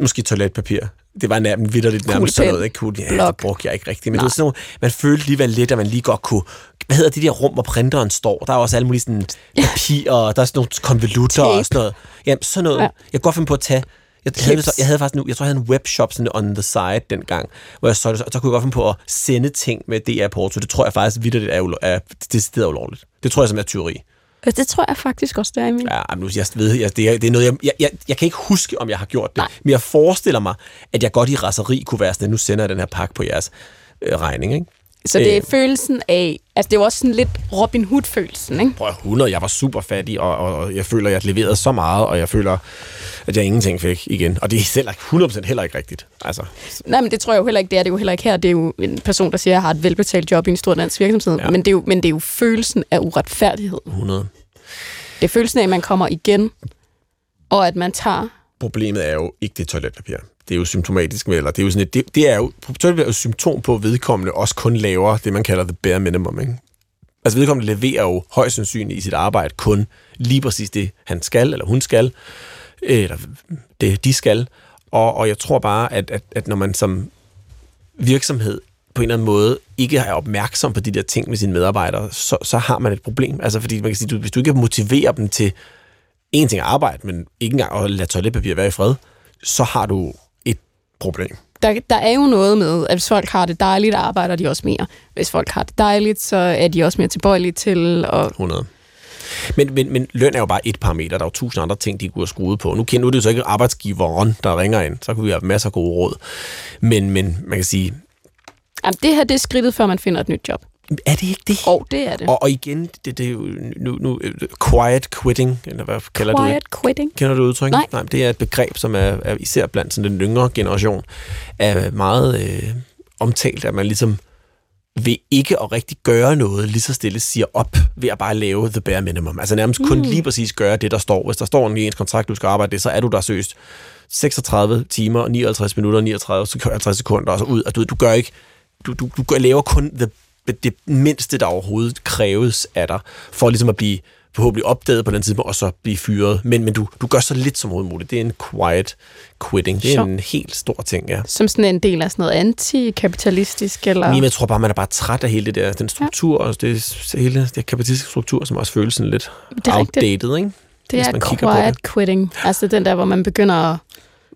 måske toiletpapir. Det var nærmest vidderligt nærmest sådan noget. Ikke? Cool. Ja, det brugte jeg ikke rigtigt. Men det var sådan nogle, man følte alligevel lidt, at man lige godt kunne... Hvad hedder de der rum, hvor printeren står? Der er også alle mulige sådan papir, og der er sådan nogle konvolutter og sådan noget. Jamen, sådan noget. Ja. Jeg kan godt finde på at tage... Jeg havde, så, jeg havde faktisk nu, jeg tror, jeg havde en webshop sådan on the side dengang, hvor jeg så det, og så kunne jeg godt finde på at sende ting med DR Porto. Det tror jeg faktisk vidderligt er, ulo- er decideret ulovligt. Det tror jeg som er tyveri. Det tror jeg faktisk også, det er i min. Ja, men nu, jeg ved, jeg, det, er, det er noget, jeg, jeg, jeg, jeg kan ikke huske, om jeg har gjort det. Nej. Men jeg forestiller mig, at jeg godt i raseri kunne være sådan, at nu sender jeg den her pakke på jeres øh, regning. Ikke? Så det er Øh. følelsen af... Altså det er jo også sådan lidt Robin Hood-følelsen, ikke? Prøv at 100, jeg var super fattig, og, og, og jeg føler, at jeg leverede så meget, og jeg føler, at jeg ingenting fik igen. Og det er selv 100% heller ikke rigtigt. Altså, Nej, men det tror jeg jo heller ikke, det er det jo heller ikke her. Det er jo en person, der siger, at jeg har et velbetalt job i en stor dansk virksomhed. Ja. Men, det er jo, men det er jo følelsen af uretfærdighed. 100. Det er følelsen af, at man kommer igen, og at man tager... Problemet er jo ikke det toiletpapir. Det er jo symptomatisk eller det er jo sådan et, det, det er jo, toiletpapir er jo et symptom på, at vedkommende også kun laver det, man kalder the bare minimum. Ikke? Altså vedkommende leverer jo højst sandsynligt i sit arbejde kun lige præcis det, han skal, eller hun skal, øh, eller det, de skal. Og, og jeg tror bare, at, at, at når man som virksomhed på en eller anden måde ikke er opmærksom på de der ting med sine medarbejdere, så, så har man et problem. Altså fordi man kan sige, du, hvis du ikke motiverer dem til en ting at arbejde, men ikke engang at lade toiletpapir være i fred, så har du problem. Der, der er jo noget med, at hvis folk har det dejligt, arbejder de også mere. Hvis folk har det dejligt, så er de også mere tilbøjelige til at 100. Men, men, men løn er jo bare et parameter. Der er jo tusind andre ting, de kunne have skruet på. Nu kender du det jo så ikke arbejdsgiveren, der ringer ind. Så kunne vi have masser af gode råd. Men, men man kan sige, Jamen, det her det er skridtet, før man finder et nyt job. Er det ikke det? Og det er det. Og, og igen, det, det er jo nu, nu øh, quiet quitting, eller hvad kalder du det? Quiet quitting. Kender du udtryk? Nej. Nej. Det er et begreb, som er, er især blandt sådan den yngre generation, er meget øh, omtalt, at man ligesom ved ikke at rigtig gøre noget, lige så stille siger op ved at bare lave the bare minimum. Altså nærmest kun Mm. lige præcis gøre det, der står. Hvis der står i ens kontrakt, du skal arbejde det, så er du der søst 36 timer, 59 minutter, 39 sek- 50 sekunder, og så ud. Og du, du gør ikke, du, du, du laver kun the, det mindste, der overhovedet kræves af dig, for ligesom at blive forhåbentlig opdaget på den tidspunkt, og så blive fyret. Men, men du, du gør så lidt som overhovedet muligt. Det er en quiet quitting. Det er Sjovt. en helt stor ting, ja. Som sådan en del af sådan noget antikapitalistisk, eller... Men jeg tror bare, man er bare træt af hele det der, den struktur, ja. og det hele det kapitalistiske struktur, som også føles sådan lidt Det er rigtigt. outdated, ikke? Det er man kigger på quiet quitting. Altså den der, hvor man begynder at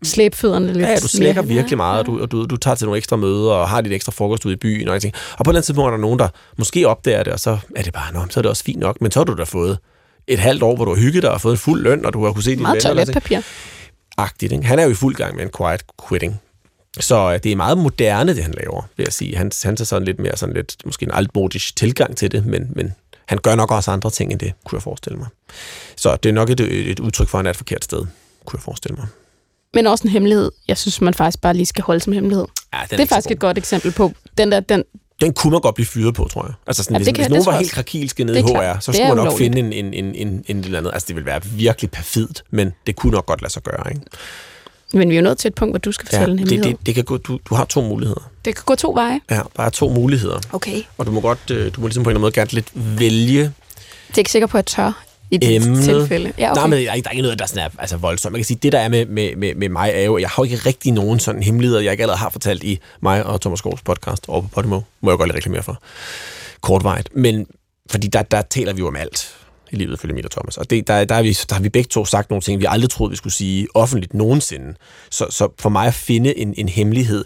slæbe fødderne lidt. Ja, du slækker virkelig meget, og du, og du, du tager til nogle ekstra møder, og har dit ekstra frokost ude i byen, og, ting. og på et eller andet tidspunkt er der nogen, der måske opdager det, og så er det bare, Nå, så er det også fint nok, men så har du da fået et halvt år, hvor du har hygget dig og fået en fuld løn, og du har kunne se dine Meget venner. ting. toiletpapir. Agtigt, ikke? Han er jo i fuld gang med en quiet quitting. Så øh, det er meget moderne, det han laver, vil jeg sige. Han, han tager sådan lidt mere sådan lidt, måske en altmodisk tilgang til det, men, men han gør nok også andre ting end det, kunne jeg forestille mig. Så det er nok et, et udtryk for, at han er et forkert sted, kunne jeg forestille mig. Men også en hemmelighed, jeg synes, man faktisk bare lige skal holde som hemmelighed. Ja, den Det er faktisk et godt eksempel på den der, den, Den kunne man godt blive fyret på, tror jeg. Altså sådan, Ja, ja, det hvis, kan- hvis det nogen var helt krakilske nede Det i er HR, klart. så Det skulle er man nok ulovligt. finde en, en, en, en, en eller andet. Altså, det ville være virkelig perfidt, men det kunne nok godt lade sig gøre, ikke? men vi er jo nået til et punkt, hvor du skal fortælle en det, hemmelighed. det, det kan gå, du, du har to muligheder. det kan gå to veje. Ja, bare to muligheder. Okay. Og du må godt, øh, du må ligesom på en eller anden måde gerne lidt vælge Det er ikke sikker på, at jeg tør i dit emnet. tilfælde. Ja, okay. Nej, men der er, ikke- der er ikke noget, der sådan er altså, voldsomt. Man kan sige, det der er med, med, med, med mig, er jo, jeg har jo ikke rigtig nogen sådan hemmeligheder, jeg ikke allerede har fortalt i mig og Thomas Skovs podcast over på Podimo. Må jeg godt lidt reklamere for. Kortvejet. Men fordi der, der taler vi jo om alt i livet, følge og Thomas. Og det, der, der, er vi, der har vi begge to sagt nogle ting, vi aldrig troede, vi skulle sige offentligt nogensinde. Så, så for mig at finde en, en hemmelighed,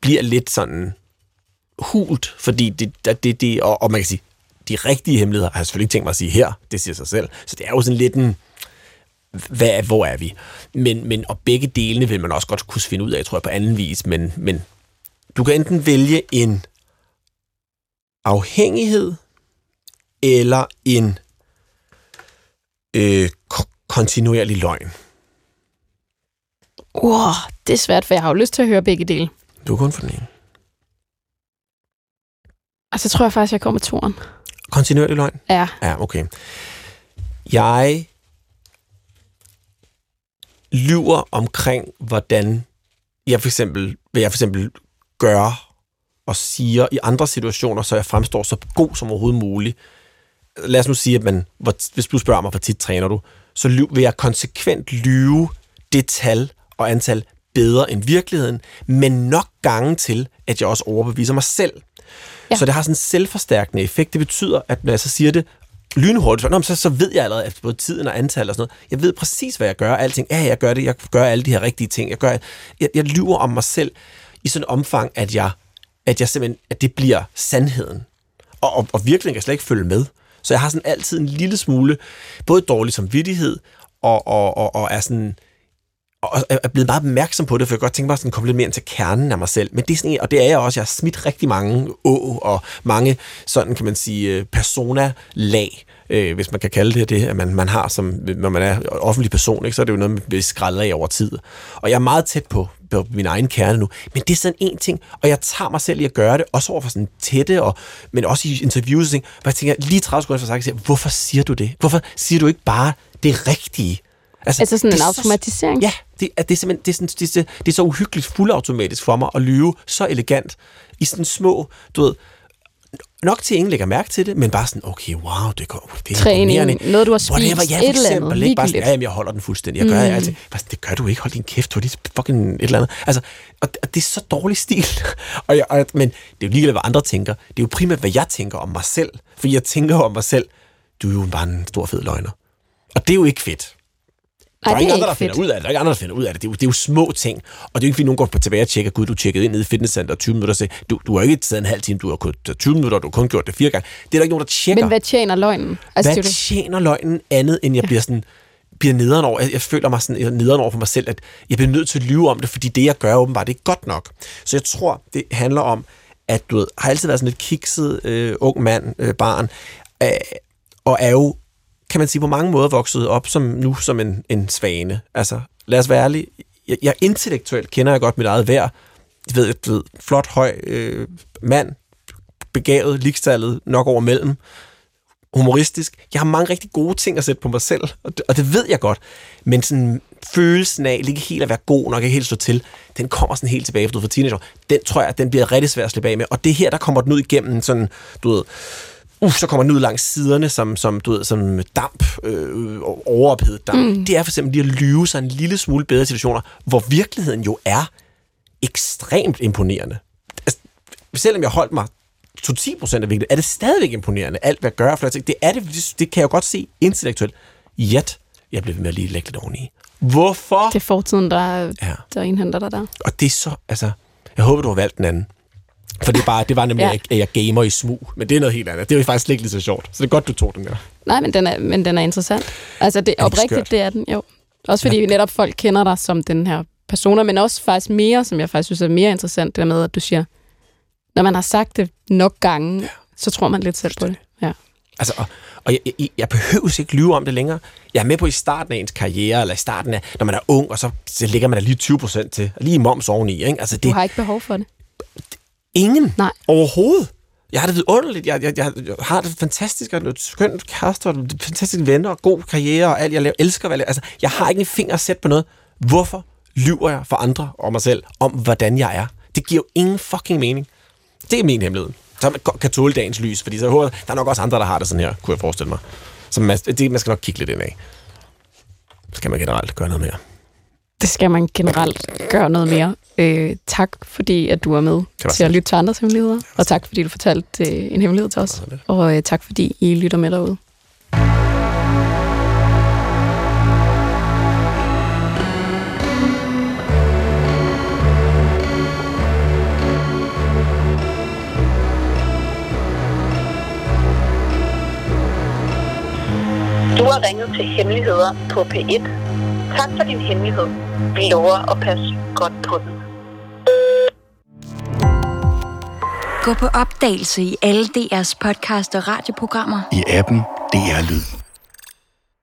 bliver lidt sådan hult, fordi det, det, det, det og, og man kan sige, de rigtige hemmeligheder har jeg selvfølgelig ikke tænkt mig at sige her, det siger sig selv. Så det er jo sådan lidt en, hvad, hvor er vi? Men, men og begge delene vil man også godt kunne finde ud af, tror jeg, på anden vis, men, men du kan enten vælge en afhængighed, eller en øh, ko- kontinuerlig løgn. Wow, det er svært, for jeg har jo lyst til at høre begge dele. Du er kun for den ene. Og så tror jeg faktisk, jeg kommer med toren. Kontinuerlig løgn? Ja. Ja, okay. Jeg lyver omkring, hvordan jeg for eksempel, hvad jeg for eksempel gør og siger i andre situationer, så jeg fremstår så god som overhovedet muligt. Lad os nu sige, at man, hvis du spørger mig, hvor tit træner du, så vil jeg konsekvent lyve det tal og antal bedre end virkeligheden, men nok gange til, at jeg også overbeviser mig selv. Ja. Så det har sådan en selvforstærkende effekt. Det betyder, at når jeg så siger det lynhurtigt, så, nå, så, så ved jeg allerede efter både tiden og antal og sådan noget. Jeg ved præcis, hvad jeg gør. Alting, ja, jeg gør det. Jeg gør alle de her rigtige ting. Jeg, gør, jeg, jeg lyver om mig selv i sådan en omfang, at jeg, at jeg simpelthen, at det bliver sandheden. Og, og, og virkelig kan slet ikke følge med. Så jeg har sådan altid en lille smule, både dårlig samvittighed, og, og, og, og er sådan og er blevet meget opmærksom på det, for jeg kan godt tænke mig at komme lidt mere ind til kernen af mig selv. Men det er sådan, en- og det er jeg også. Jeg har smidt rigtig mange å og mange, sådan kan man sige, øh, persona-lag, øh, hvis man kan kalde det det, at man, man har, som, når man er offentlig person, ikke, så er det jo noget, man bliver skrællet af over tid. Og jeg er meget tæt på, på min egen kerne nu. Men det er sådan en ting, og jeg tager mig selv i at gøre det, også over for sådan tætte, og, men også i interviews, og ting, hvor jeg tænker, lige 30 sekunder for sagt, hvorfor siger du det? Hvorfor siger du ikke bare det rigtige? Altså sådan det en er automatisering? Ja, det, er, det, er simpelthen, det, er sådan, det, er, så- det er så uhyggeligt fuldautomatisk for mig at lyve så elegant i sådan små, du ved, nok til at ingen lægger mærke til det, men bare sådan, okay, wow, det, går, det er Træning, imponerende. noget, du har spist, Whatever, ja, for et eller andet, eksempel, ikke? Bare sådan, ja, jamen, jeg holder den fuldstændig. Jeg gør Mm. mm. altid. Bare sådan, det gør du ikke. Hold din kæft, du er lige fucking et eller andet. Altså, og, og det er så dårlig stil. og jeg, og, men det er jo ligegyldigt, hvad andre tænker. Det er jo primært, hvad jeg tænker om mig selv. For jeg tænker om mig selv, du er jo bare en stor fed løgner. Og det er jo ikke fedt. Der Nej, er det ikke er andre, der finder fedt. ud af det. Der er ikke andre, der finder ud af det. Det er jo, det er jo små ting. Og det er jo ikke, fordi nogen går på tilbage og tjekker, gud, du tjekkede ind nede i fitnesscenter 20 minutter og siger, du, du har ikke taget en halv time, du har kun 20 minutter, og du har kun gjort det fire gange. Det er der ikke nogen, der tjekker. Men hvad tjener løgnen? Altså, det er hvad det. tjener løgnen andet, end jeg ja. bliver sådan bliver nederen over. Jeg, jeg føler mig sådan jeg er nederen over for mig selv, at jeg bliver nødt til at lyve om det, fordi det, jeg gør, åbenbart ikke godt nok. Så jeg tror, det handler om, at du ved, har altid været sådan lidt kikset øh, ung mand, øh, barn, øh, og er jo, kan man sige, på mange måder vokset op som nu som en, en svane. Altså, lad os være ærlige. Jeg, jeg intellektuelt kender jeg godt mit eget værd. Jeg ved, du ved flot, høj øh, mand, begavet, ligestallet, nok over mellem, humoristisk. Jeg har mange rigtig gode ting at sætte på mig selv, og det, og det ved jeg godt. Men sådan følelsen af ikke helt at være god nok, ikke helt stå til, den kommer sådan helt tilbage fra teenager. Den tror jeg, den bliver rigtig svær at slippe af med. Og det her, der kommer den ud igennem sådan, du ved, uh, så kommer den ud langs siderne som, som, du ved, som damp, øh, overophedet damp. Mm. Det er for eksempel lige at lyve sig en lille smule bedre situationer, hvor virkeligheden jo er ekstremt imponerende. Altså, selvom jeg holdt mig 10 procent af vigtigt, er det stadigvæk imponerende, alt hvad jeg gør. For det, det, er det, det kan jeg jo godt se intellektuelt. Yet, jeg bliver ved med at lige lægge lidt oveni. Hvorfor? Det er fortiden, der, ja. der indhenter dig der. Og det er så, altså, jeg håber, du har valgt den anden. For det, er bare, det var nemlig, ja. at jeg gamer i smug. Men det er noget helt andet. Det er jo faktisk ikke lige så sjovt. Så det er godt, du tog den der. Nej, men den er, men den er interessant. Altså, det, er oprigtigt, skørt? det er den, jo. Også fordi ja. netop folk kender dig som den her personer, men også faktisk mere, som jeg faktisk synes er mere interessant, det der med, at du siger, når man har sagt det nok gange, ja. så tror man lidt selv på det. Ja. Altså, og, og jeg, jeg, jeg behøver ikke lyve om det længere. Jeg er med på i starten af ens karriere, eller i starten af, når man er ung, og så, så ligger man der lige 20 procent til, lige moms oveni. Ikke? Altså, det, du har ikke behov for det? Ingen. Nej. Overhovedet. Jeg har det vidunderligt. Jeg, jeg, jeg, jeg har det fantastisk, og et skønt kæreste, og fantastiske venner, og god karriere, og alt, jeg laver, elsker, hvad jeg Altså, jeg har ikke en finger at sætte på noget. Hvorfor lyver jeg for andre og mig selv om, hvordan jeg er? Det giver jo ingen fucking mening. Det er min hemmelighed. Så man kan tåle dagens lys, fordi så der er nok også andre, der har det sådan her, kunne jeg forestille mig. Så man, det, man skal nok kigge lidt ind af. Så skal man generelt gøre noget mere. Det skal man generelt gøre noget mere. Øh, tak fordi, at du er med til at lytte til andres hemmeligheder. Og tak fordi, du fortalte øh, en hemmelighed til os. Og øh, tak fordi, I lytter med derude. Du har ringet til Hemmeligheder på P1. Tak for din hemmelighed. Vi lover at passe godt på den. Gå på opdagelse i alle DR's podcast og radioprogrammer. I appen DR Lyd.